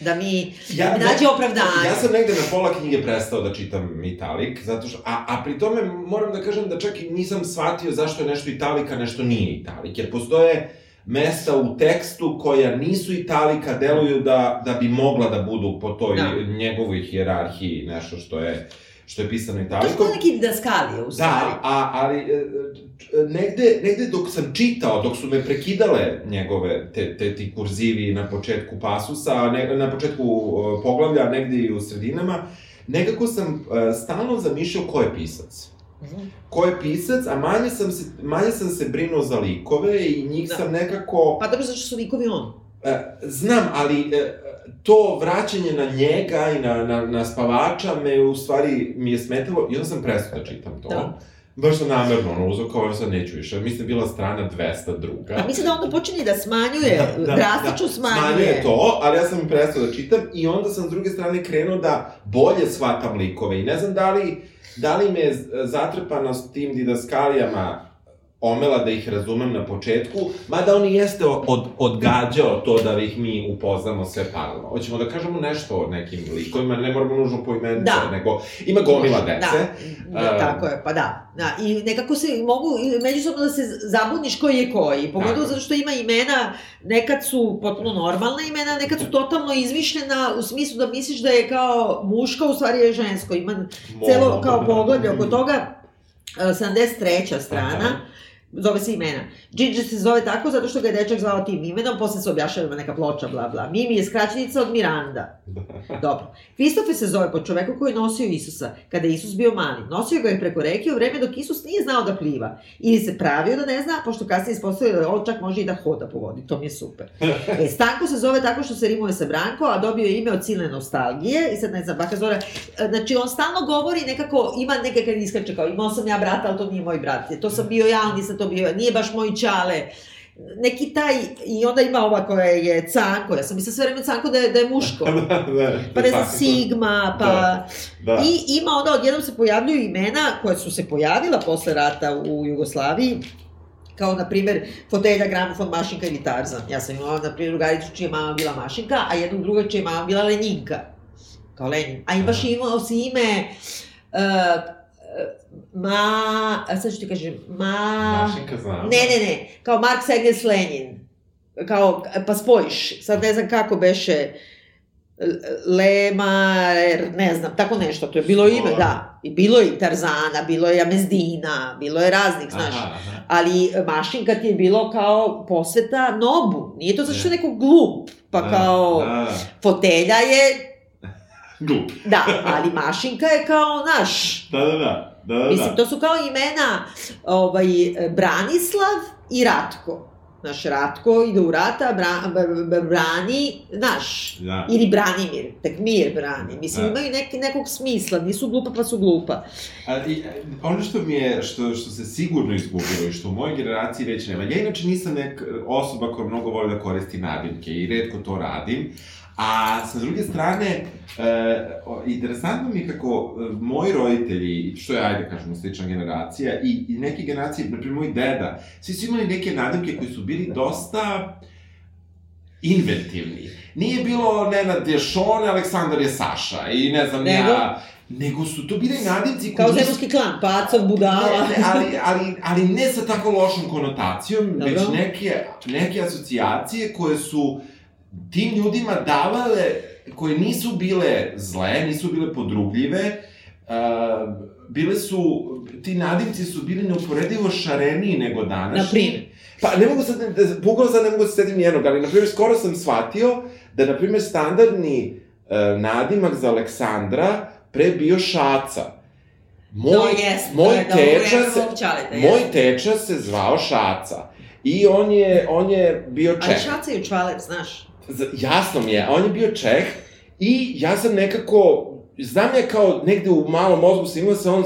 da mi, Ja- da mi nađe opravdanje. Ja sam negde na pola knjige prestao da čitam Italik, zato što, a, a pri tome moram da kažem da čak i nisam shvatio zašto je nešto Italika, nešto nije Italik, jer postoje mesta u tekstu koja nisu Italika, deluju da, da bi mogla da budu po toj Da. njegovoj hijerarhiji nešto što je što je pisano To je kao neki didaskalije, u stvari. Da, a, ali e, e, negde, negde dok sam čitao, dok su me prekidale njegove, te, te ti kurzivi na početku pasusa, ne, na početku poglavlja, negde i u sredinama, nekako sam e, stalno zamišljao ko je pisac. Mhm. Ko je pisac, a manje sam se, manje sam se brinuo za likove i njih Da. sam nekako... Pa dobro, zašto su likovi on? Znam, ali to vraćanje na njega i na, na, na spavača me u stvari mi je smetalo i onda sam prestao da čitam to. Da. Baš sam namerno ono uzao kao sad neću više. Mislim bila strana 200 druga. A mislim da onda počinje da smanjuje, drastično smanjuje. Smanjuje to, ali ja sam prestao da čitam i onda sam s druge strane krenuo da bolje shvatam likove i ne znam da li, da li me zatrpanost tim didaskalijama omela da ih razumem na početku, mada on jeste od, odgađao to da ih mi upoznamo sve paralelno. Hoćemo da kažemo nešto o nekim likovima, ne moramo nužno po imence, Da. nego ima gomila dece. Da, da, tako je, pa da. da. I nekako se mogu međusobno da se zabuniš koji je koji. Pogotovo Tako. zato što ima imena, nekad su potpuno normalna imena, nekad su totalno izmišljena u smislu da misliš da je kao muška, u stvari je žensko. Ima celo Mogu. kao poglavlje oko toga. e, 73. strana. Aha. Zove se imena. Ginger se zove tako zato što ga je dečak zvao tim imenom, posle se objašava ima neka ploča, bla, bla. Mimi je skraćenica od Miranda. Dobro. Kristofe se zove po čoveku koji je nosio Isusa, kada je Isus bio mali. Nosio ga je preko reke u vreme dok Isus nije znao da pliva. Ili se pravio da ne zna, pošto kasnije ispostavio da on čak može i da hoda po vodi. To mi je super. E, Stanko se zove tako što se rimuje sa Branko, a dobio je ime od silne nostalgije. I sad ne znam, baka Zora, e, znači on stalno govori nekako, ima neke kad iskače kao, imao sam ja brata, ali to nije moj brat. To sam bio ja, ali nisam to bio, nije baš moj čale neki taj, i onda ima ova koja je Canko, ja sam mislila sve vreme Canko da je, da je muško. da, da, Pa ne znam. Sigma, pa... Da. Da. I ima onda, odjednom se pojavljuju imena koja su se pojavila posle rata u Jugoslaviji, kao, na primer, fotelja, gramofon, mašinka ili Tarzan. Ja sam imala, na primjer, drugaricu čija je mama bila mašinka, a jednog druga čija je mama bila Leninka. Kao Lenin. A imaš Aha. imao si ime... Uh, ma... a Sad ću ti kažem, ma... Mašinka znam. Ne, ne, ne, kao Marks Engels Lenin. Kao, pa spojiš, sad ne znam kako beše, Lemar, ne znam, tako nešto, to je bilo ime, da. I bilo je i Tarzana, bilo je Amezdina, bilo je raznih, znaš. Aha, aha. Ali mašinka ti je bilo kao posveta Nobu. Nije to zato što je neko glup, pa Da, kao Da. fotelja je, Glup. da, ali mašinka je kao naš. Da, da, da. Da, da, Mislim, da. to su kao imena ovaj, Branislav i Ratko. Naš Ratko ide u rata, bra, brani, naš. Da. Ili Branimir, tek mir brani. Mislim, Da. imaju neki, nekog smisla, nisu glupa pa su glupa. A, i, ono što mi je, što, što se sigurno izgubilo i što u mojoj generaciji već nema, ja inače nisam nek osoba koja mnogo voli da koristi nadimke i redko to radim, A sa druge strane, e, interesantno mi kako e, moji roditelji, što je, ajde kažemo, slična generacija, i, i neke generacije, na primjer moj deda, svi su imali neke nadimke koji su bili dosta inventivni. Nije bilo Nenad je Šone, Aleksandar je Saša i ne znam Nego? ja... Nego su to bili nadimci Kao nisu- zemunski klan, pacov, budala. Ne, ne, ali, ali, ali ne sa tako lošom konotacijom, Dobro. već neke, neke asocijacije koje su tim ljudima davale, koje nisu bile zle, nisu bile podrugljive, uh, bile su, ti nadimci su bili neuporedivo šareniji nego današnji. Na primjer. Pa ne mogu sad, da- bukvalno sad ne mogu da se setim jednog, ali na primjer skoro sam shvatio da na primjer standardni uh, nadimak za Aleksandra pre bio Šaca. Moj, jest, to moj dobro teča vreme se, čaleta, moj teča se zvao Šaca. I on je, on je bio Ali Čeh. šaca je u čvalet, znaš. Z- Jasno mi je, a on je bio Čeh i ja sam nekako, znam ja kao negde u malom mozgu sam imao da se on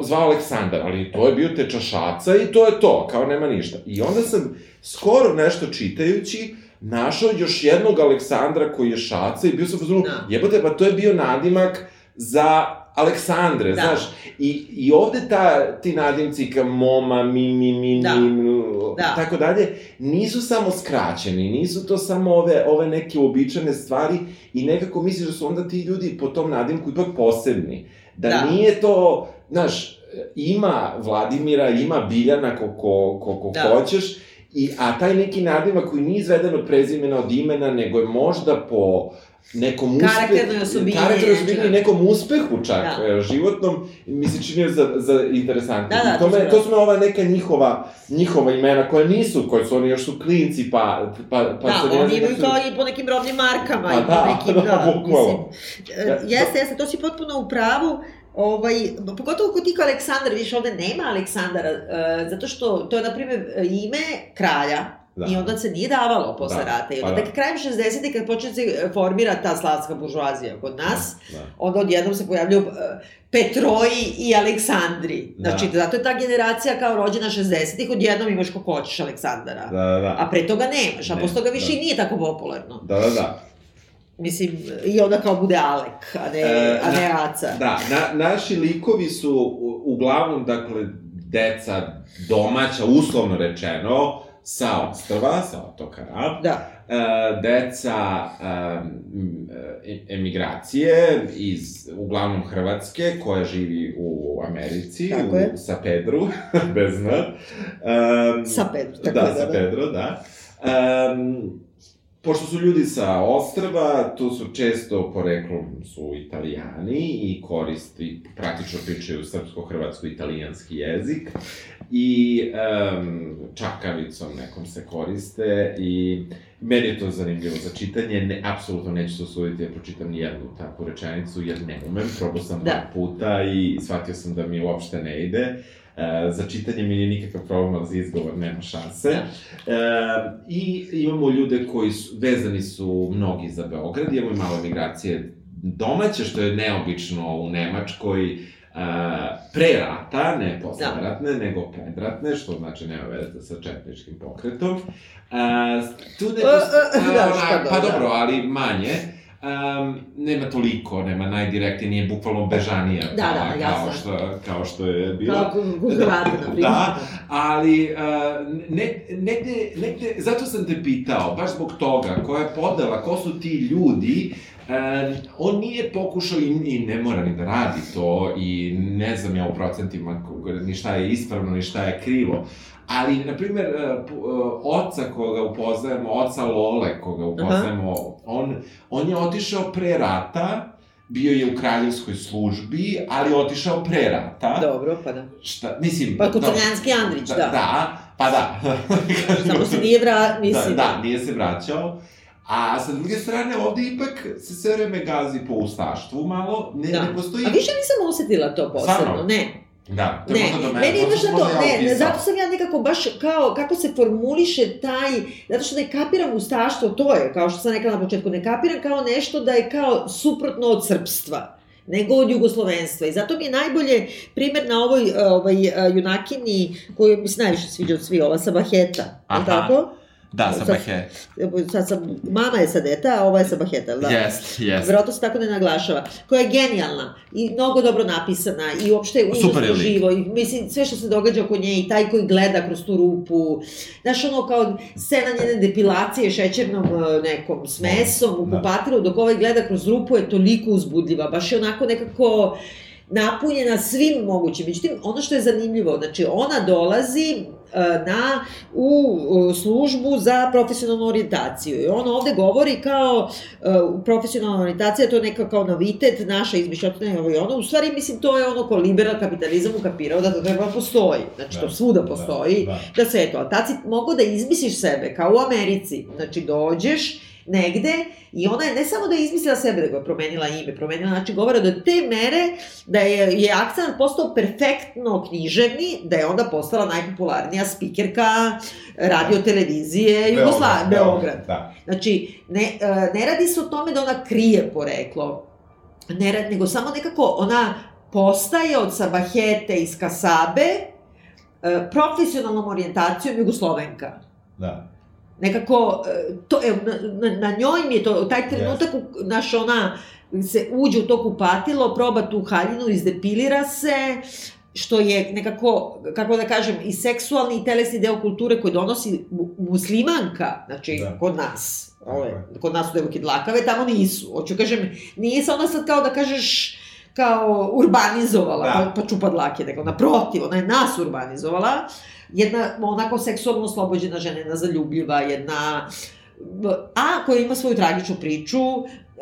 zvao Aleksandar, ali to je bio teča Šaca i to je to, kao nema ništa. I onda sam skoro nešto čitajući, našao još jednog Aleksandra koji je Šaca i bio sam pozorno, Da. jebote, pa to je bio nadimak za Aleksandre, Da. znaš. I, I ovde ta, ti nadimci kao Moma, Mi, Mi, Mi, Da. Mi, Da. tako dalje, nisu samo skraćeni, nisu to samo ove, ove neke uobičajene stvari i nekako misliš da su onda ti ljudi po tom nadimku ipak posebni. Da, Da. nije to, znaš, ima Vladimira, ima Biljana koliko, koliko Da. hoćeš, I, a taj neki nadimak koji nije izveden od prezimena, od imena, nego je možda po nekom uspehu... Karakternoj osobini, Karakternoj osobini da. i nekom uspehu čak, Da. da. životnom, mi se činio za, za interesantno. Da, da, to, me, su to da. su me ova neka njihova, njihova imena koja nisu, koji su oni još su klinci, pa... pa, pa Da, oni znam imaju kako kao su- i po nekim robnim markama Pa i po da, nekim, da, da, bukvalno. mislim. e, Jeste, jeste, to si potpuno u pravu. Ovaj, pogotovo kod ti kao Aleksandar, vidiš, ovde nema Aleksandara, e, zato što to je, na primjer, ime kralja, Da. I onda se nije davalo posle Da, rata. I pa onda da. tek krajem 60. kad počne da se formira ta slavska buržuazija kod nas, Da. onda odjednom se pojavljaju uh, Petroji i Aleksandri. Da. Znači, zato je ta generacija kao rođena 60-ih, odjednom imaš ko hoćeš Aleksandara. Da, da, da. A pre toga nemaš, a Ne, posle toga više da. i nije tako popularno. Da, da, da. Mislim, i onda kao bude Alek, a ne, E, a ne na- Aca. Da, na, naši likovi su uglavnom, dakle, deca domaća, uslovno rečeno, sa ostrva, sa otoka Rab, Da. e, deca um, emigracije iz, uglavnom Hrvatske, koja živi u Americi, Tako u, je. sa Pedru, bez N. Um, Sa Pedro, tako da, da, sa da. Pedro, da. Um, pošto su ljudi sa ostrva, tu su često poreklom su italijani i koristi, praktično pričaju srpsko-hrvatsko-italijanski jezik i um, čakavicom nekom se koriste i meni je to zanimljivo za čitanje, ne, apsolutno neću se usuditi da pročitam ni jednu takvu rečenicu, jer ne umem, probao sam Da. puta i shvatio sam da mi uopšte ne ide. E, za čitanje mi nije nikakav problem, ali za izgovor nema šanse. Da. E, I imamo ljude koji su, vezani su mnogi za Beograd, imamo i malo migracije domaće, što je neobično u Nemačkoj, e, pre rata, ne posle Da. nego predratne, što znači nema veze sa četničkim pokretom. E, tu ne E, e, posto- da, ona- šta pa da, da. dobro, ali manje. Um, nema toliko, nema najdirektnije, nije bukvalno bežanija Da, da, kao, kao, jasno. što, kao što je bilo. Kao Hrvata, na primjer. Da, ali uh, ne, negde, negde, zato sam te pitao, baš zbog toga, koja je podela, ko su ti ljudi, um, on nije pokušao i, i ne mora ni da radi to i ne znam ja u procentima ni šta je ispravno, ni šta je krivo, ali, na primjer, uh, pu- uh, oca koga upoznajemo, oca Lole koga upoznajemo, on, on je otišao pre rata, bio je u kraljevskoj službi, ali otišao pre rata. Dobro, pa da. Šta, mislim... Pa kod dobro, Crnjanski Andrić, da. Da, pa da. Samo se nije vra... mislim... Da, da, nije se vraćao. A sa druge strane, ovde ipak se sve vreme gazi po ustaštvu malo, ne, Da. ne postoji... A više nisam osetila to posebno, Stvarno? ne. Da, to Ne, možda do mene. meni je baš to, ja ne, ne, zato sam ja nekako baš kao, kako se formuliše taj, zato što ne kapiram ustaštvo, to je, kao što sam rekla na početku, ne kapiram kao nešto da je kao suprotno od srpstva nego od jugoslovenstva. I zato mi je najbolje primer na ovoj ovaj, junakini, koju mi se najviše sviđa od svih, ova Sabaheta, Aha. tako? Da, sa Bahe. Sad sam, mama je sa deta, a ova je sa Baheta, da. Jest, jest. Verovatno se tako ne naglašava. Koja je genijalna i mnogo dobro napisana i uopšte je užasno živo. I, mislim, sve što se događa oko nje i taj koji gleda kroz tu rupu. Znaš, ono kao scena njene depilacije šećernom e, nekom smesom u Da. kupatilu, dok ovaj gleda kroz rupu je toliko uzbudljiva. Baš je onako nekako napunjena svim mogućim. Međutim, ono što je zanimljivo, znači ona dolazi na, u e, službu za profesionalnu orijentaciju. I ona ovde govori kao e, profesionalna orijentacija, to je neka kao novitet, naša izmišljotina i ovo i ono. U stvari, mislim, to je ono ko liberal kapitalizam ukapirao da to treba postoji. Znači, to Da. svuda postoji. Da. Da se eto, a tad si mogao da izmisliš sebe, kao u Americi. Znači, dođeš negde i ona je ne samo da je izmislila sebe, nego je promenila ime, promenila način govora do te mere da je, je akcent postao perfektno književni, da je onda postala najpopularnija spikerka radio televizije Jugoslavije, Beograd. Da. Znači, ne, e, ne radi se o tome da ona krije poreklo, ne radi, nego samo nekako ona postaje od Sabahete iz Kasabe e, profesionalnom orijentacijom Jugoslovenka. Da. Nekako, e, to, evo, na, na, na njoj mi je to, taj trenutak, yes. naš ona, se uđe u to kupatilo, proba tu haljinu, izdepilira se, što je nekako, kako da kažem, i seksualni i telesni deo kulture koji donosi mu- muslimanka, znači, Da. kod nas. Ove, kod nas su devojke dlakave, tamo nisu. Hoću kažem, nije se ona sad kao da kažeš kao urbanizovala, Da. pa, pa čupa dlake, nego naprotiv, ona je nas urbanizovala. Jedna onako seksualno oslobođena žena, jedna zaljubljiva, jedna a koja ima svoju tragičnu priču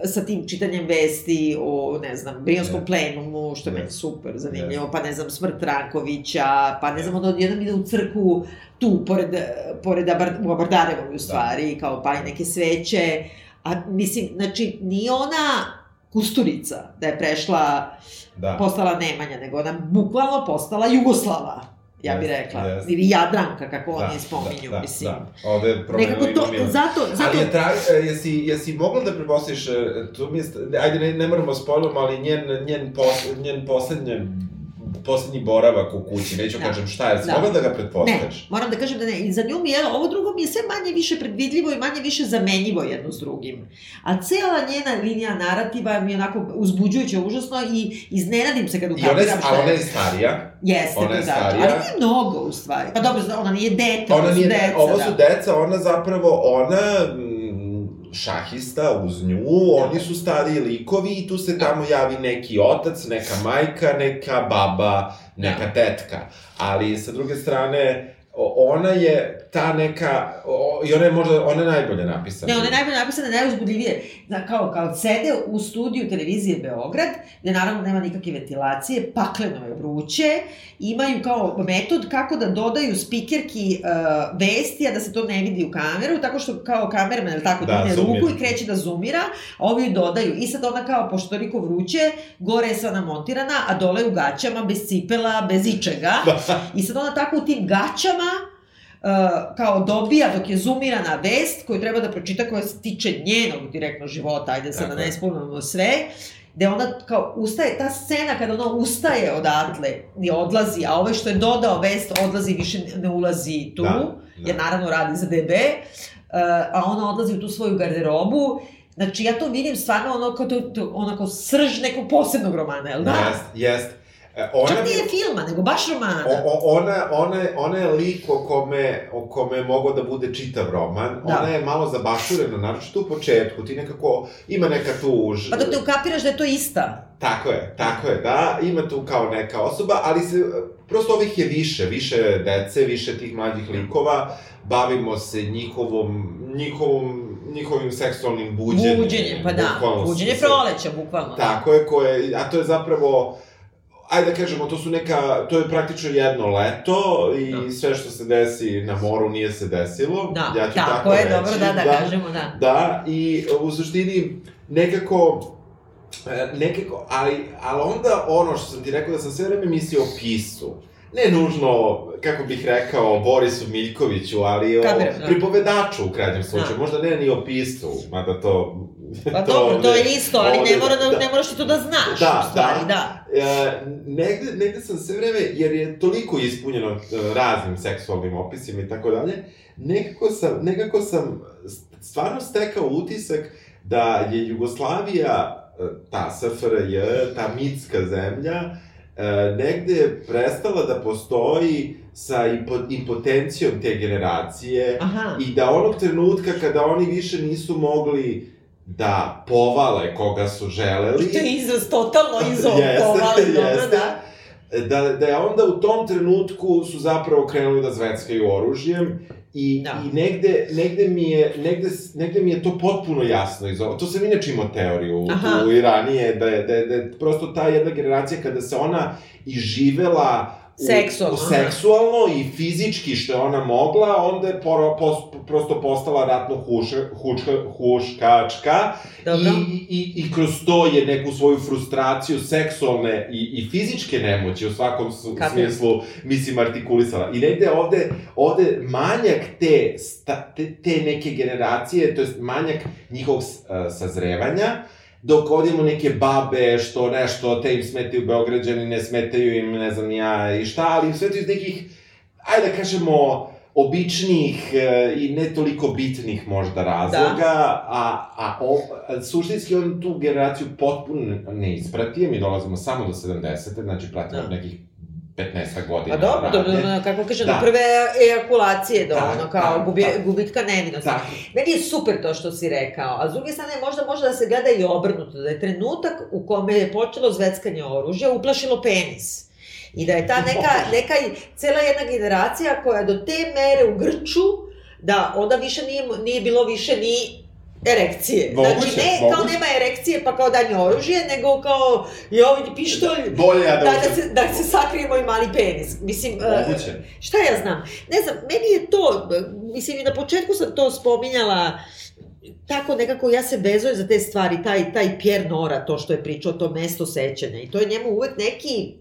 sa tim čitanjem vesti o, ne znam, Brionskom Yes. plenumu, što je Yes. meni super zanimljivo, pa ne znam, smrt Rankovića, pa ne znam, onda odjednom ide u crku tu, pored, pored Abar, u Abardarevom u stvari, kao pali neke sveće, a mislim, znači, nije ona Kusturica, da je prešla, Da. postala Nemanja, nego ona bukvalno postala Jugoslava, ja bih rekla. jest. Ili Jadranka, kako Da, oni spominju, da, mislim. Da. Ovde je promenila Nekako to, zato, zato... Ali je tra... e, jesi, jesi mogla da prepostiš, e, tu mi je, ajde ne, ne moramo spojlom, ali njen, njen, pos, njen poslednje, poslednji boravak u kući, neću Da. kažem šta je, Da. mogla da ga Ne, pretpostaviš? moram da kažem da ne. I za nju mi je, ovo drugo mi je sve manje više predvidljivo i manje više zamenjivo jedno s drugim. A cela njena linija narativa mi je onako uzbuđujuća, užasno i iznenadim se kad I ona je, ukapiram a šta ona je. starija, Jeste, ona je da, starija. Ali nije mnogo, u stvari. Pa dobro, ona nije dete, ona ovo su nije, deca, ovo da. su deca, ona zapravo, ona šahista uz nju, Da. oni su stariji likovi i tu se tamo javi neki otac, neka majka, neka baba, neka Da. tetka. Ali sa druge strane, ona je ta neka, o, i ona je možda, ona je najbolje napisana. Ne, ona je najbolje napisana, najuzbudljivije. Da, kao, kao sede u studiju televizije Beograd, gde naravno nema nikakve ventilacije, pakleno je vruće, imaju kao metod kako da dodaju spikerki uh, vesti, a da se to ne vidi u kameru, tako što kao kamerman, ili tako, Da, ruku i kreće da zoomira, a ovi ju dodaju. I sad ona kao, pošto toliko vruće, gore je sva namontirana, a dole u gaćama, bez cipela, bez ičega. I sad ona tako u tim gaćama, kao dobija dok je zoomirana vest koju treba da pročita koja se tiče njenog direktno života, ajde sad da ne spomenemo sve, gde ona kao ustaje, ta scena kada ona ustaje odatle i odlazi, a ovaj što je dodao vest odlazi više ne ulazi tu, Da, da. jer naravno radi za DB, uh, a ona odlazi u tu svoju garderobu, Znači, ja to vidim stvarno ono kao, to, to, onako srž nekog posebnog romana, jel da? Jest, jest. E, Ona Čak nije filma, nego baš romana. O, o, ona, ona, je- ona je lik o kome, o kome je mogao da bude čitav roman. Da. Ona je malo zabašurena, naročito u početku. Ti nekako, ima neka tuž. Pa dok ne ukapiraš da je to ista. Tako je, tako je, da. Ima tu kao neka osoba, ali se, prosto ovih je više. Više dece, više tih mlađih likova. Bavimo se njihovom, njihovom, njihovim seksualnim buđenjem. Buđenjem, pa da. Buđenje proleća, bukvalno. Tako je, koje, a to je zapravo, ajde da kažemo, to su neka, to je praktično jedno leto i Da. sve što se desi na moru nije se desilo. Da, ja ću tako, tako, je, reći. dobro da, da, kažemo, da. Da, i u suštini nekako, e, nekako, ali, ali onda ono što sam ti rekao da sam sve vreme mislio o pisu, ne nužno, kako bih rekao, Borisu Miljkoviću, ali o Kapiram, da. pripovedaču u krajnjem slučaju, Da. možda ne ni o piscu, mada to... Pa dobro, to je isto, ali ovde- ne, mora da, ne moraš ti to da znaš, Da, u stvari, da. da. E, negde, negde sam sve vreme, jer je toliko ispunjeno e, raznim seksualnim opisima i tako dalje, nekako sam, nekako sam stvarno stekao utisak da je Jugoslavija, e, ta SFRJ, ta mitska zemlja, e, negde prestala da postoji sa impo- impotencijom te generacije Aha. i da onog trenutka kada oni više nisu mogli da povale koga su želeli, I to je izraz totalno Jeste, izopovali, dobro, jeste. da. Da, da je onda u tom trenutku su zapravo krenuli da zveckaju oružjem i, Da. i negde, negde, mi je, negde, negde mi je to potpuno jasno iz ovo. To sam inače imao teoriju u Iranije, da je, da, je, da je prosto ta jedna generacija kada se ona iživela u- Seksualno, seksualno i fizički što je ona mogla, onda je poro, pos, prosto postala ratno hučka, huškačka Dobro. I, i, I kroz to je neku svoju frustraciju seksualne i, i fizičke nemoći u svakom su, Kako? smislu, mislim, artikulisala. I negde ovde, ovde manjak te, sta, te, te neke generacije, to jest manjak njihovog a, sazrevanja, dok ovde imamo neke babe što nešto, te im smetaju Beograđani, ne smetaju im, ne znam ja i šta, ali im smetaju iz nekih, ajde da kažemo, običnih e, i ne toliko bitnih možda razloga, a, a, o, suštinski on tu generaciju potpuno ne ispratio, mi dolazimo samo do 70. znači pratimo Da. nekih 15 godina. Pa dobro, dobro, dobro, kako kažem, Da. do prve ejakulacije, do Da, ono, kao da, gubi, da. gubitka nevinosti. Tako, Meni je super to što si rekao, a s druge strane možda može da se gleda i obrnuto, da je trenutak u kome je počelo zveckanje oružja uplašilo penis. I da je ta neka, neka cela jedna generacija koja do te mere u grču, da onda više nije, nije bilo više ni erekcije. Moguće, znači, ne kao moguće. nema erekcije pa kao danje oružje, nego kao je ovaj pištolj, bolje ja da... da, da, se, da se sakrije moj mali penis. Mislim, e, Moguće. Šta ja znam? Ne znam, meni je to, mislim i na početku sam to spominjala, tako nekako ja se vezujem za te stvari, taj, taj Pierre Nora, to što je pričao, to mesto sećanja i to je njemu uvek neki,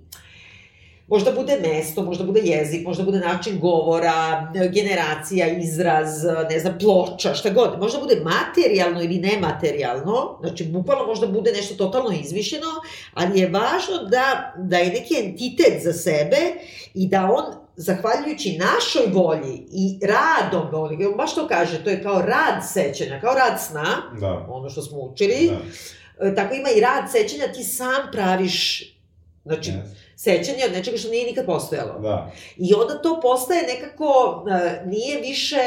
možda bude mesto, možda bude jezik, možda bude način govora, generacija, izraz, ne znam, ploča, šta god. Možda bude materijalno ili nematerijalno, znači bukvalno možda bude nešto totalno izmišljeno, ali je važno da, da je neki entitet za sebe i da on zahvaljujući našoj volji i radom, on baš to kaže, to je kao rad sećanja, kao rad sna, Da. ono što smo učili, Da. Tako ima i rad sećanja, ti sam praviš znači, Yes. Sećanje od nečega što nije nikad postojalo. Da. I onda to postaje nekako, e, nije više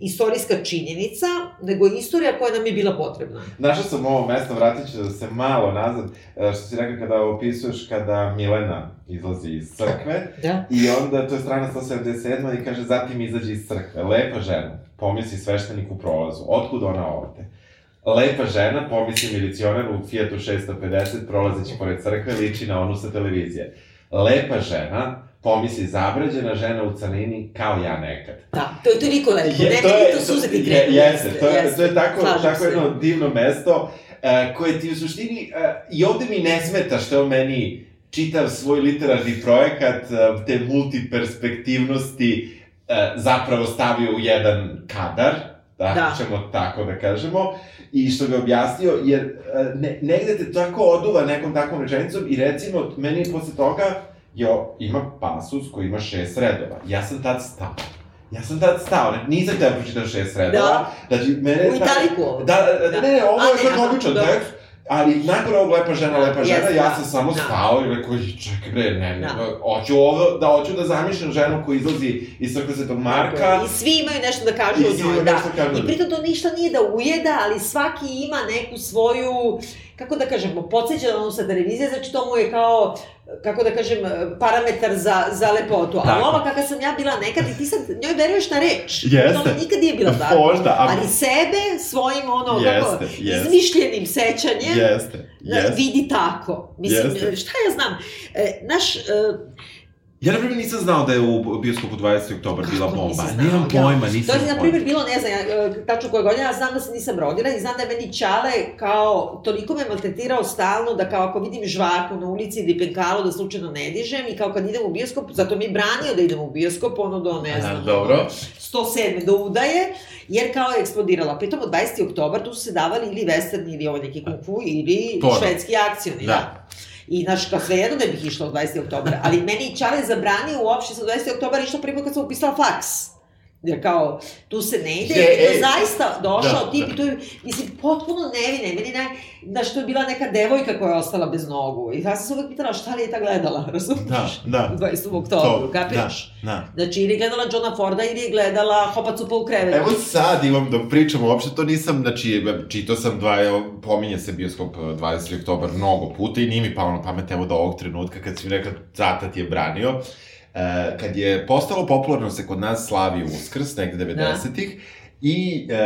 istorijska činjenica, nego istorija koja nam je bila potrebna. Našao sam ovo mesto, vratit ću se malo nazad, e, što si rekao kada opisuješ kada Milena izlazi iz crkve, Da. I onda, to je strana 177. i kaže, zatim izađe iz crkve. Lepa žena, pomisli sveštenik u prolazu. Otkud ona ovde? Lepa žena, pomisli milicioner u Fiatu 650, prolazeći pored crkve, liči na onu sa televizije. Lepa žena, pomisli zabrađena žena u canini, kao ja nekad. Da, to je toliko lepo. Je, ne, to je, to suze ti je, krenu. jeste, to je, to je tako, Slažem tako se. jedno divno mesto, uh, koje ti u suštini, uh, i ovde mi ne smeta što je meni čitav svoj literarni projekat, uh, te multiperspektivnosti, uh, zapravo stavio u jedan kadar, da, Da. ćemo tako da kažemo, i što je objasnio, jer uh, ne, negde te tako oduva nekom takvom rečenicom i recimo, meni posle toga, jo, ima pasus koji ima šest redova. Ja sam tad stao. Ja sam tad stao, ne, nisam teo pročitam šest redova. Da. Znači, mene... U italiku ovo. Da, da, da, ne, ne, ovo je aha, običan dobro. tekst, ali nakon ovog lepa žena, lepa žena, Jeste, ja da. sam samo Da. stao i rekao, "Ej, čekaj bre, ne, ne, Da. hoću ovo, da hoću da zamišljam ženu koja izlazi iz crkve Svetog Marka, I svi imaju nešto da kažu o njoj, da. da kažu. I pritom to ništa nije da ujeda, ali svaki ima neku svoju, kako da kažemo, podsjeća na ono sa televizije, znači to mu je kao, kako da kažem, parametar za, za lepotu. A Tako. ova kakva sam ja bila nekad i ti sad njoj veruješ na reč. Jeste. To nikad nije bilo tako. Možda, a- Ali sebe svojim ono, kako, Jeste, jeste. izmišljenim sećanjem, Jeste, jeste. vidi tako. Mislim, Jeste. šta ja znam, e, naš, e, Ja, na primjer, nisam znao da je u bioskopu 20. oktobar bila Kako bomba. nisi znao? Nemam Ja. pojma, nisam To je, na pojma. primjer, bilo, ne znam, ja, e, tačno koje godine, ja znam da se nisam rodila i znam da je meni Čale kao, toliko me maltretirao stalno da kao ako vidim žvaku na ulici ili penkalo da slučajno ne dižem i kao kad idem u bioskop, zato mi je branio da idem u bioskop, ono do, ne znam, dobro. 107. do udaje, jer kao je eksplodirala. Pritom od 20. oktobar tu su se davali ili western ili ovaj neki kung fu ili Porno. švedski akcioni, da. Da. I, znaš, kao svejedno da bih išla od 20. oktobra, ali meni Čale zabranio uopšte sa 20. oktobra išla prvi put kad sam upisala faks. Jer kao, tu se ne ide, Je, je, zaista došao da, tip da. i to je, mislim, potpuno nevine. Meni ne, da što je bila neka devojka koja je ostala bez nogu. I ja sam se uvek pitala šta li je ta gledala, razumiješ? Da, da. U 20. oktobru, kapiraš? Da, da. Znači, ili je gledala Johna Forda ili je gledala Hopa Cupa u krevetu. Evo sad imam, dok pričamo, uopšte to nisam, znači, čitao sam dva, evo, pominje se bioskop eh, 20. oktobar mnogo puta i nije mi palo na pamet, evo, do ovog trenutka, kad si mi rekla, Zata ti je branio, kad je postalo popularno se kod nas slavi Uskrs, negde 90-ih, I e,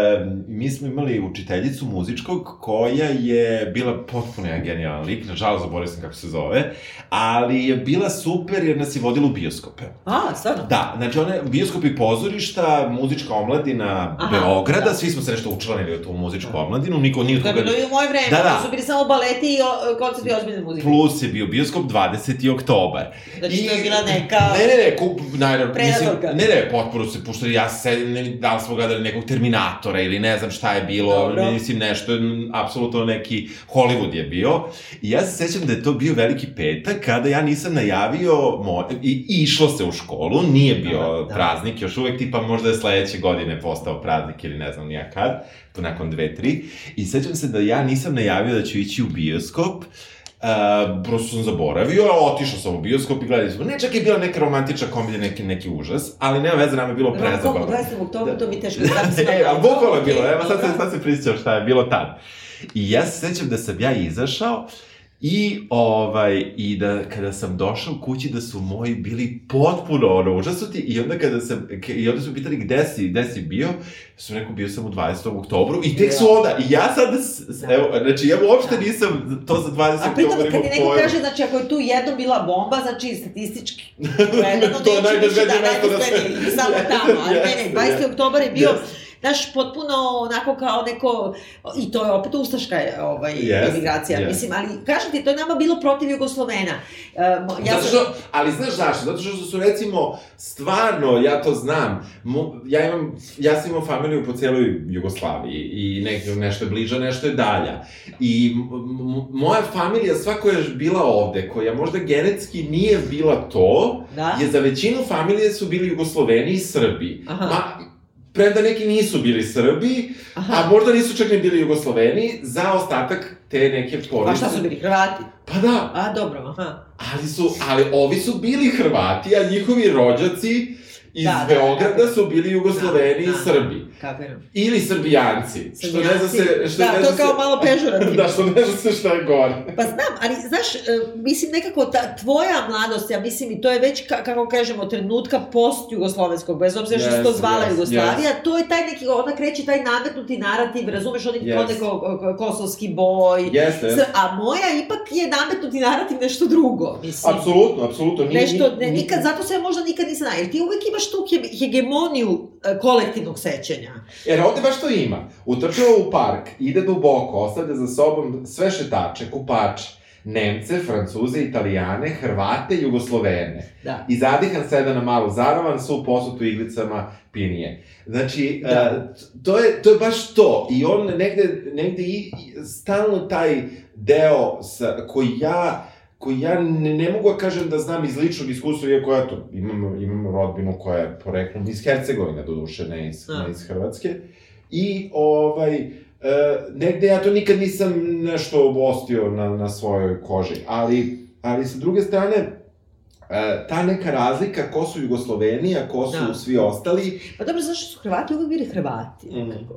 mi smo imali učiteljicu muzičkog koja je bila potpuno jedan genijalan lik, nažalost zaboravio sam kako se zove, ali je bila super jer nas je vodila u bioskope. A, stvarno? Da, znači one bioskopi pozorišta, muzička omladina Aha, Beograda, da. svi smo se nešto učlanili u tu muzičku omladinu, niko nije od Da, koga... bilo i u moje vreme, Da, da. su bili samo baleti i koncerti ozbiljne muzike. Plus je bio bioskop 20. oktobar. Znači, to je I- bila neka... Ne, ne, ne, kup, naravno, mislim, ne, ne, potpuno se puštali, ja se, ne, da li smo gledali nekog Terminatora ili ne znam šta je bilo, Dobro. mislim nešto, apsolutno neki Hollywood je bio. I ja se sećam da je to bio veliki petak kada ja nisam najavio, mo, i, i išlo se u školu, nije bio Da, da. praznik, još uvek tipa možda je sledeće godine postao praznik ili ne znam nija kad, to nakon dve, tri. I sećam se da ja nisam najavio da ću ići u bioskop, Uh, prosto sam zaboravio, a otišao sam u bioskop i gledali smo. Ne, čak je bila neka romantična komedija, neki, neki užas, ali nema veze, nam je bilo Rokom u prezabavno. 20. oktobru, Da. to mi teško znam. e, ali bukvalno je bilo, evo sad se, sad se prisjećam šta je bilo tad. I ja se sećam da sam ja izašao I, ovaj, i da kada sam došao kući da su moji bili potpuno ono užasnuti i onda kada sam, i onda su pitali gde si, gde si bio, su rekao bio sam u 20. oktobru i tek su onda, i ja sad, s- evo, znači ja uopšte Da. nisam to za 20. A pritom, oktobar kad imao je neko pojma. kaže, znači, ako je tu jednom bila bomba, znači, statistički, gledano, To je više da najbezbednije mesto na svetu. samo tamo, ali ne, ne, Jeste, 20. jeste. oktobar je bio, Jeste. Znaš, potpuno onako kao neko, i to je opet ustaška ovaj, Jeste, emigracija, jeste. mislim, ali kažem ti, to je nama bilo protiv Jugoslovena. Um, ja Zato sam, što, ali znaš zašto? Zato što su recimo, stvarno, ja to znam, mo, ja imam, ja sam imao familiju po cijeloj Jugoslaviji i nek, nešto je bliža, nešto je dalja. I moja familija, sva koja je bila ovde, koja možda genetski nije bila to, da, je za većinu familije su bili Jugosloveni i Srbi. Aha. Ma, premda neki nisu bili Srbi, aha, a možda nisu čak ni bili Jugosloveni, za ostatak te neke porodice. a šta su bili, Hrvati? Pa da, A, dobro, aha. Ali su, ali ovi su bili Hrvati, a njihovi rođaci iz Da, da, Beograda da. su bili Jugosloveni Da, i da. Srbi. Kapiram. Ili Srbijanci. Što ne zna se... Što da, ne to zna je kao se- malo pežorativno. Da, što ne zna se šta je gore. Pa znam, ali znaš, e, mislim nekako ta tvoja mladost, ja mislim i to je već, ka, kako kažemo, trenutka post-jugoslovenskog, bez obzira što se to zvala jeste, Jugoslavija, to je taj neki, onda kreće taj nametnuti narativ, razumeš, oni yes. neko ko- kosovski boj, Jeste, S- a moja ipak je nametnuti narativ nešto drugo, mislim. Apsolutno, apsolutno. Ni, Nešto, ne, ni- nikad, zato se ja možda nikad nisam jer ti uvek imaš tu he- hegemoniju e, kolektivnog sećanja. Jer ovde baš to ima. Utrčava u park, ide duboko, ostavlja za sobom sve šetače, kupače, Nemce, Francuze, Italijane, Hrvate, Jugoslovene. Da. I zadihan seda na malu zaravan, su posutu iglicama pinije. Znači, Da. e, to, je, to je baš to. I on negde, negde i, i stalno taj deo sa, koji ja koji ja ne, ne mogu da kažem da znam iz ličnog iskustva, iako ja to imam, imam rodbinu koja je poreklom iz Hercegovine, do duše, ne iz, A. ne iz Hrvatske. I, ovaj, e, negde ja to nikad nisam nešto ostio na, na svojoj koži, ali, ali sa druge strane, e, ta neka razlika ko su Jugosloveni, a ko su Da. svi ostali, Pa dobro, zašto su Hrvati uvek bili Hrvati, Mhm. nekako?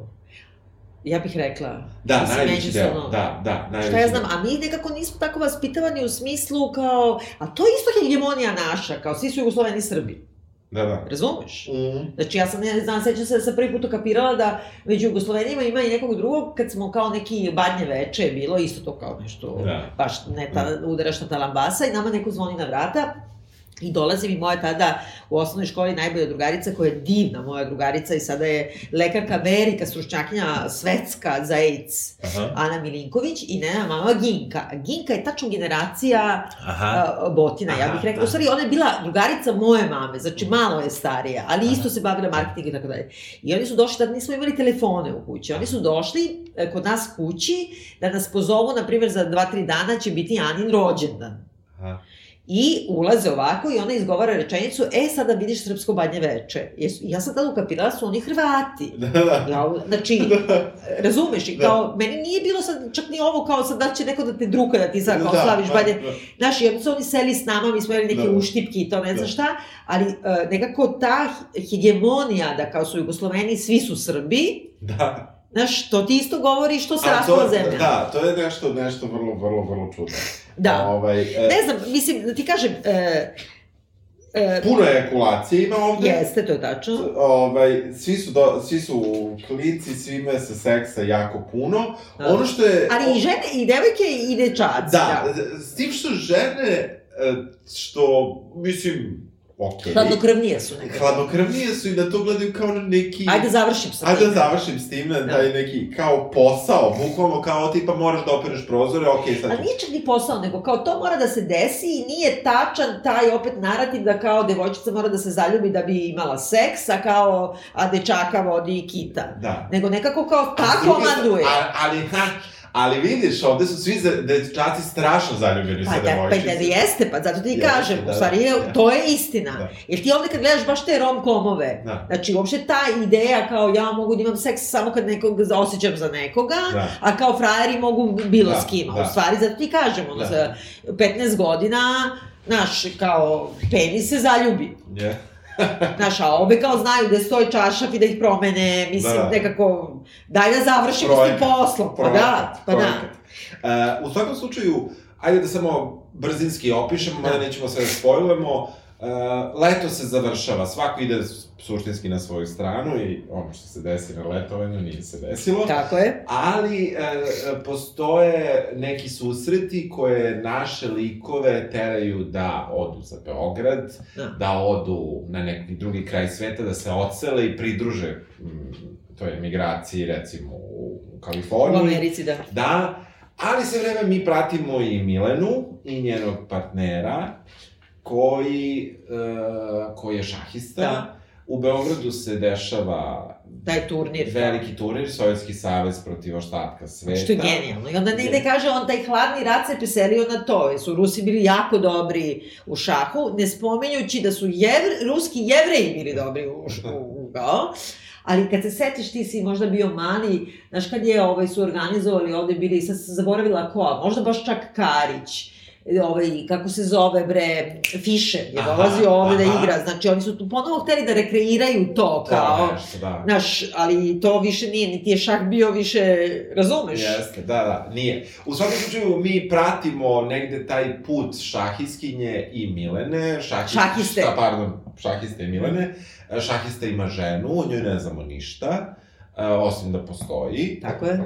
Ja bih rekla. da, Mislim, najveći deo, međusobno. da, da, najveći Šta ja znam, deo. a mi nekako nismo tako vaspitavani u smislu kao, a to je isto hegemonija naša, kao svi su Jugosloveni Srbi, Da, da. razumeš? Mm. Znači ja sam, ne znam, sećam se da sam prvi put kapirala da među Jugoslovenima ima i nekog drugog, kad smo kao neki badnje veče je bilo, isto to kao nešto, Da. baš ne ta, udaraš na talambasa i nama neko zvoni na vrata, I dolazi mi moja tada u osnovnoj školi najbolja drugarica koja je divna moja drugarica i sada je lekarka velika stručnjakinja svetska za AIDS, Aha. Ana Milinković i nena mama Ginka. Ginka je tačno generacija Aha. Botina, ja Aha, bih rekla. aha. U stvari, ona je bila drugarica moje mame, znači malo je starija, ali isto se bavila marketingom i tako dalje. I oni su došli, tad nismo imali telefone u kući, oni su došli e, kod nas kući da nas pozovu, na primjer, za dva, tri dana će biti Anin rođendan. Aha. I ulaze ovako i ona izgovara rečenicu, e, sada vidiš srpsko banje veče. Ja sam tada ukapirala da su oni Hrvati. Da, da. Ja, znači, razumeš, i Da. kao, meni nije bilo sad, čak ni ovo kao sad da će neko da te druka, da ti sad kao Da, slaviš da, banje. da. Znaš, onda su oni seli s nama, mi smo jeli neke Da. uštipke i to ne znam Da. šta, ali uh, nekako ta hegemonija da kao su Jugosloveni, svi su Srbi, Da. Znaš, to ti isto govori što se raspala zemlja. Da, to je nešto, nešto vrlo, vrlo, vrlo čudno. Da. Ovaj, e, Ne znam, mislim, da ti kažem, e, e, puno ejakulacije ima ovde. jeste, to je tačno. Ovaj, svi su, do, svi su klici, svi imaju se seksa jako puno. Da. Ono što je... Ali i žene, i devojke, i dečaci. Da, s tim što žene, e, što, mislim, okej. Hladnokrvnije su nekako. Hladnokrvnije su i da to gledaju kao na neki... Ajde, završim sa Ajde da završim s tim, da. taj neki kao posao, bukvalno kao tipa moraš da opereš prozore, okej, sad Ali nije čak ni posao, nego kao to mora da se desi i nije tačan taj opet narativ da kao devojčica mora da se zaljubi da bi imala seks, a kao, a dečaka vodi kita. Da. Nego nekako kao ta A s druge strane- komanduje. a- Ali, ha, ali vidiš, ovde su svi dečaci strašno zaljubljeni Pa, sa da, pa devojčicama. da jeste, pa zato ti Jeste, kažem, da, u stvari je, da. to je istina. Da. Jer ti ovde kad gledaš baš te rom-komove, Da. znači uopšte ta ideja kao ja mogu da imam seks samo kad nekog osjećam za nekoga, Da. a kao frajeri mogu bilo Da, s kim. da. U stvari, zato ti kažem, ono, Da. za 15 godina, znaš, kao, penis se zaljubi. Je. Znaš, a obe kao znaju gde stoji čaršaf i da ih promene, mislim, Da. nekako, daj da završimo s tim Projekat. poslom, pa da, pa da. projekat. E, u svakom slučaju, ajde da samo brzinski opišemo, mada Da. nećemo sve da spojlujemo. E, leto se završava, svako ide suštinski na svoju stranu i ono što se desi na letovanju nije se desilo. Tako je. Ali e, postoje neki susreti koje naše likove teraju da odu za Beograd, Da. da odu na neki drugi kraj sveta, da se odsele i pridruže mm, toj emigraciji, recimo u U Kaliforniji. Americi, da. Da, ali sve vreme mi pratimo i Milenu i njenog partnera, koji, uh, koji je šahista. Da. U Beogradu se dešava Taj turnir. veliki turnir, Sovjetski savez protiv ostatka sveta. Što je genijalno. I onda negde kaže, on taj hladni rat se preselio na to. jer Su Rusi bili jako dobri u šahu, ne spominjući da su jevre, ruski jevreji bili dobri u, u, u. Ali kad se setiš, ti si možda bio mali, znaš kad je ovaj, su organizovali ovde bili, sad sam zaboravila ko, možda baš čak Karić, ovaj, kako se zove bre, Fischer je dolazio ovde da igra, znači oni su tu ponovo hteli da rekreiraju to, kao, Kao nešto, da. Znaš, ali to više nije, niti je šah bio više, razumeš? Jeste, da, da, nije. U svakom slučaju, mi pratimo negde taj put šahiskinje i Milene. Šahis, Šahiste. Šta, pardon, šahiste i Milene. Šahista ima ženu, o njoj ne znamo ništa, e, osim da postoji. Tako je. E,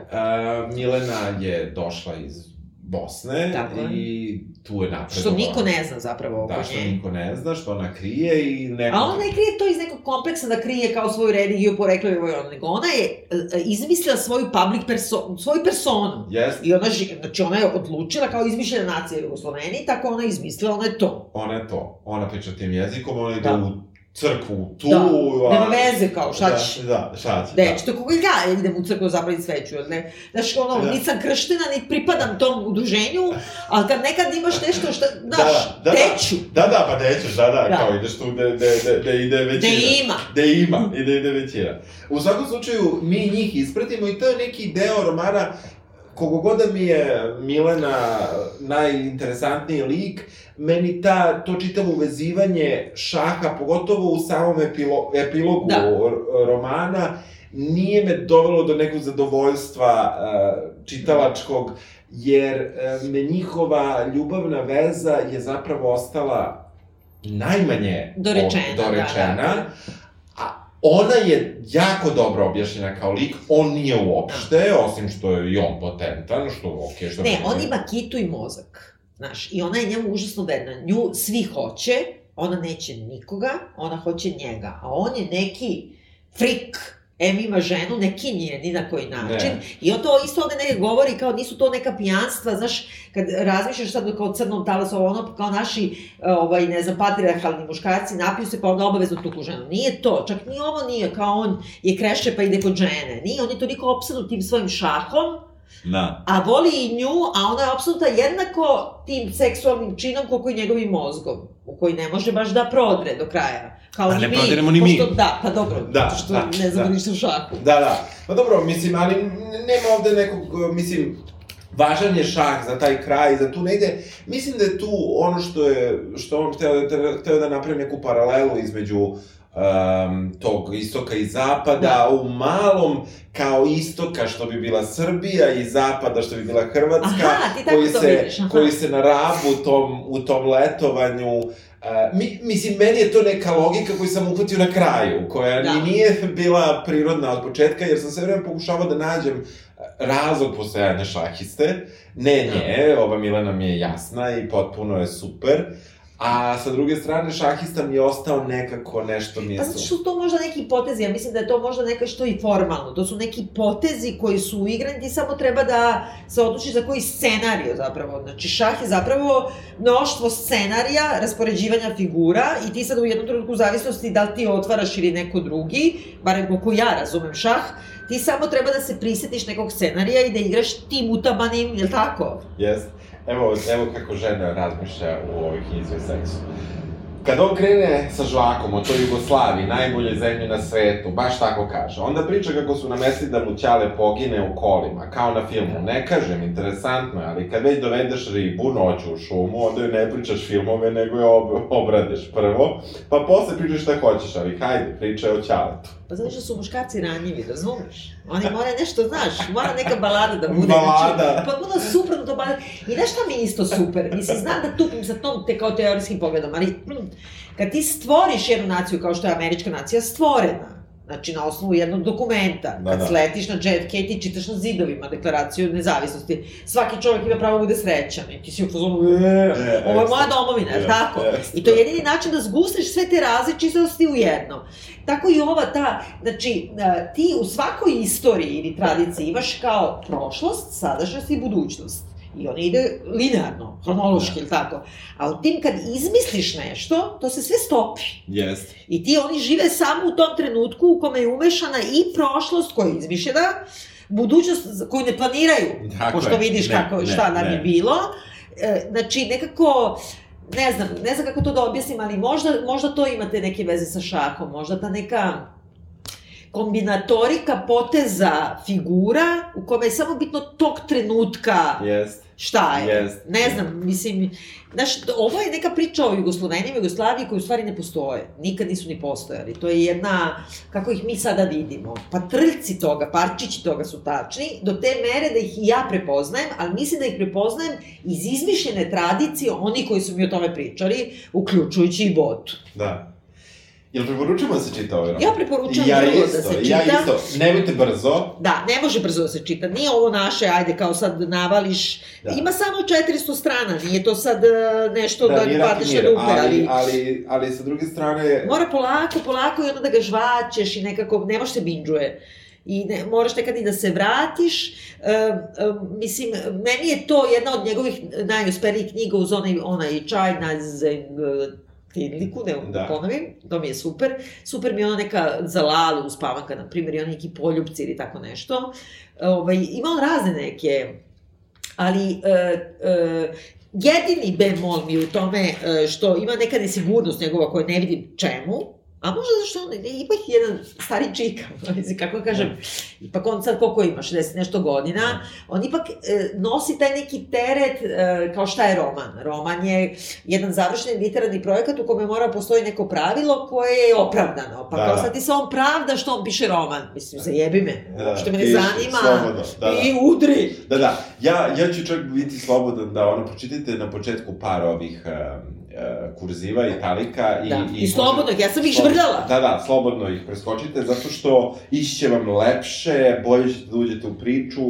Milena je došla iz Bosne Tako je. i tu je napredovala. Što niko ne zna zapravo oko Da, što nje. niko ne zna, što ona krije i neko... A ona ne krije to iz nekog kompleksa da krije kao svoju religiju, poreklo i ono, nego ona je e, e, izmislila svoju public perso svoju personu. Jeste, I ona, ži- znači ona je odlučila kao izmišljena nacija Jugosloveni, tako ona je izmislila, ona je to. ona je to. Ona priča tim jezikom, ona ide Da. u crkvu tu, Da, nema veze kao, šta ćeš? Da, da, šta će, Da, što koga ja idem u crkvu zapraviti sveću, jel ne? Znaš, ono, Da. nisam krštena, niti pripadam tom udruženju, ali kad nekad imaš nešto što, Da, znaš, da, da. teću, Da, da, pa nećeš, da, da, Da. kao ideš tu da, da, da, da ide da većina. ima. Da ima, i da ide većina. U svakom slučaju, mi njih ispratimo i to je neki deo romana kogo god mi je Milena najinteresantniji lik, meni ta, to čitavo uvezivanje šaha, pogotovo u samom epilo, epilogu Da. romana, nije me dovelo do nekog zadovoljstva uh, čitalačkog, jer uh, me njihova ljubavna veza je zapravo ostala najmanje Dorečena, o- da, dorečena da, da. Ona je jako dobro objašnjena kao lik, on nije uopšte, osim što je i on potentan, što okej, što Ne, on ima kitu i mozak. Znaš, i ona je njemu užasno verna. Nju svi hoće, ona neće nikoga, ona hoće njega, a on je neki frik, em ima ženu, neki nije ni na koji način. Ne. I on to isto ovde ne govori kao nisu to neka pijanstva, znaš, kad razmišljaš sad kao crnom talasu, ono, kao naši, ovaj, ne znam, patriarhalni muškarci napiju se pa onda obavezno tuku ženu. Nije to, čak ni ovo nije, kao on je kreše pa ide kod žene. Nije, on je toliko opsadnut tim svojim šahom, Da. a voli i nju, a ona je apsolutno jednako tim seksualnim činom koliko i njegovim mozgom, u koji ne može baš da prodre do kraja. Kao ne mi. prodiremo ni mi. pošto, Da, pa dobro, Da, što da, ne znam da. ništa u šahu. Da, da. Pa dobro, mislim, ali nema ovde nekog, mislim, važan je šah za taj kraj, za tu negde, mislim da je tu ono što je, što on hteo, da- hteo da napravi neku paralelu između um, tog istoka i zapada, Da. u malom kao istoka što bi bila Srbija i zapada što bi bila Hrvatska, Aha, koji, se, vidiš, aha. koji se na rabu tom, u tom letovanju Uh, mi, mislim, meni je to neka logika koju sam uhvatio na kraju, koja Da. ni nije bila prirodna od početka, jer sam sve vreme pokušavao da nađem uh, razlog postojanja šahiste. Ne nje, ova Milena mi je jasna i potpuno je super. A sa druge strane, šahista mi je ostao nekako nešto je Pa zato su... što to možda neki potezi, ja mislim da je to možda neka što i formalno, to su neki potezi koji su uigrani, ti samo treba da se odlučiš za koji scenario zapravo, znači šah je zapravo mnoštvo scenarija, raspoređivanja figura i ti sad u jednom trenutku u zavisnosti da li ti otvaraš ili neko drugi, barem koliko ja razumem šah, ti samo treba da se prisetiš nekog scenarija i da igraš tim utabanim, je li tako? Jest. Evo, evo kako žena razmišlja u ovoj knjizi o seksu. Kad on krene sa žvakom o toj Jugoslaviji, najbolje zemlje na svetu, baš tako kaže, onda priča kako su namestili da mu ćale pogine u kolima, kao na filmu. Ne kažem, interesantno je, ali kad već dovedeš ribu noću u šumu, onda joj ne pričaš filmove, nego je ob prvo, pa posle pričaš šta hoćeš, ali hajde, pričaj o ćaletu. Pa zato što su muškarci ranjivi, razumeš? Oni moraju nešto, znaš, mora neka balada da bude. Balada. Znači, pa bude suprotno to balada. I znaš šta mi je isto super? Mislim, znam da tupim sa tom te kao teorijskim pogledom, ali hm, kad ti stvoriš jednu naciju kao što je američka nacija stvorena, Znači, na osnovu jednog dokumenta. Da, Kad da. sletiš na JFK, ti čitaš na zidovima deklaraciju nezavisnosti. Svaki čovjek ima pravo da bude srećan. I ti si u fazonu, e, E, ovo je moja domovina, je tako? jeste. I to je jedini način da zgustriš sve te različitosti u jedno. Tako i ova ta, znači, e, ti u svakoj istoriji ili tradiciji imaš kao prošlost, sadašnjost i budućnost. I on ide linearno, hronološki, ili tako. A u tim kad izmisliš nešto, to se sve stopi. Jest. I ti oni žive samo u tom trenutku u kome je umešana i prošlost koja je izmišljena, budućnost za- koju ne planiraju, Tako pošto vidiš Ne, kako, ne, šta nam ne. je bilo. E, znači, nekako, ne znam, ne znam kako to da objasnim, ali možda, možda to imate neke veze sa šahom, možda ta neka kombinatorika poteza figura u kome je samo bitno tog trenutka Jest. šta je. Jest. Ne znam, mislim, znaš, ovo je neka priča o Jugoslovenima, Jugoslaviji koji u stvari ne postoje. Nikad nisu ni postojali. To je jedna, kako ih mi sada vidimo. Pa trljci toga, parčići toga su tačni, do te mere da ih i ja prepoznajem, ali mislim da ih prepoznajem iz izmišljene tradicije oni koji su mi o tome pričali, uključujući i Botu. Da. Jel preporučujemo da se čita ovaj roman? Ja preporučujem ja drugo isto, da se Ja čita. isto, nemojte brzo. Da, ne može brzo da se čita. Nije ovo naše, ajde, kao sad navališ. Da. Ima samo 400 strana, nije to sad e, nešto da, da mir, na dupe, ali, ali... ali, ali sa druge strane, Mora polako, polako i onda da ga žvaćeš i nekako, ne može se binđuje. I ne, moraš nekad i da se vratiš. E, e, mislim, meni je to jedna od njegovih najuspelijih knjiga uz onaj, onaj čaj na Tinliku, ne Da. da. ponovim, to mi je super. Super mi je ona neka za Lalu uspavanka, na primjer, i oni neki poljubci ili tako nešto. Ovaj, ima on razne neke, ali e, e, jedini bemol mi je u tome e, što ima neka nesigurnost njegova koju ne vidim čemu, a možda zašto on, ipak je jedan stari čika, kako da kažem, ipak on sad koliko ima, 60 nešto godina, on ipak e, nosi taj neki teret e, kao šta je roman. Roman je jedan završeni literarni projekat u kome mora postoji neko pravilo koje je opravdano. Pa Da, kao da. sad ti se on pravda što on piše roman. Mislim, zajebi me. Da, što me ne piši, zanima. slobodno, da, da. I udri. Da, da. Ja, ja ću čak biti slobodan da ono, pročitajte na početku par ovih uh, uh, kurziva, italika i... Da, i slobodno, ja sam ih žvrljala. Da, da, slobodno ih preskočite, zato što ići će vam lepše, bolje ćete da uđete u priču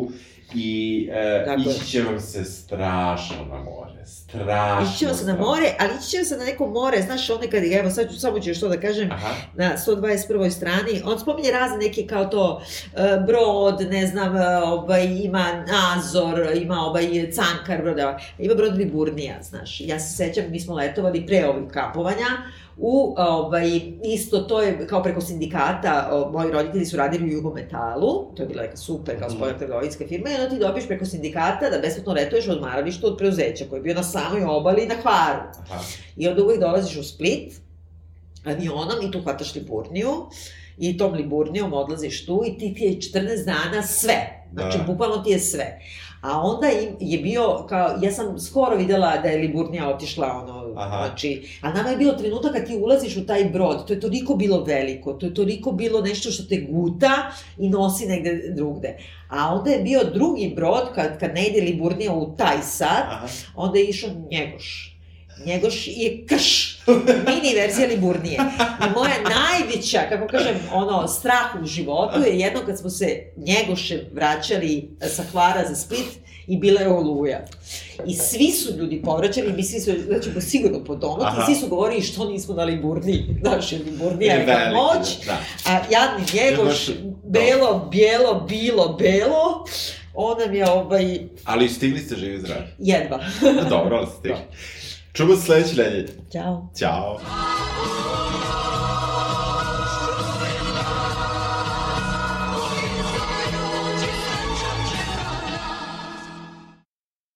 i je. ići će vam se strašno na more. Strašno. Ići ćemo se na more, ali ići ćemo se na neko more, znaš, one kad, evo sad ću, samo ću još to da kažem, Aha. na 121. strani, on spominje razne neke kao to, e, brod, ne znam, e, ovaj, ima Nazor, ima ovaj Cankar, broda, ima brod Liburnija, znaš. Ja se sećam, mi smo letovali pre ovih kapovanja, u, ovaj, isto to je kao preko sindikata, o, moji roditelji su radili u Jugometalu, to je bila neka super, kao Mhm. spoljna trgovinska firma, i onda ti dobiješ preko sindikata da besplatno letuješ u odmaralištu od preuzeća, koji je bio na samoj obali na Hvaru. Aha. I onda uvek dolaziš u Split, avionom i tu hvataš Liburniju, i tom Liburnijom odlaziš tu i ti ti je 14 dana sve. Znači, Da. bukvalno ti je sve. A onda im je bio, kao, ja sam skoro videla da je Liburnija otišla, ono, Aha. znači, a nama je bio trenutak kad ti ulaziš u taj brod, to je toliko bilo veliko, to je toliko bilo nešto što te guta i nosi negde drugde. A onda je bio drugi brod, kad, kad ne ide Liburnija u taj sat, Aha. onda je išao Njegoš. Njegoš je krš, mini verzija Liburnije. I moja najveća, kako kažem, ono, strah u životu je jedno kad smo se Njegoše vraćali sa Hvara za Split i bila je oluja. I svi su ljudi povraćali, mi svi su, da ćemo sigurno potonuti, Aha. i svi su govorili što nismo na Liburniji. Znaš, jer Liburnija je veliki, moć, Da. a jadni Njegoš, belo, bijelo, bilo, belo, on nam je ovaj, Ali stigli ste živi zdravi. jedva. Dobro, ali ste stigli. Čujemo se sledeće nedelje. Ćao. Ćao.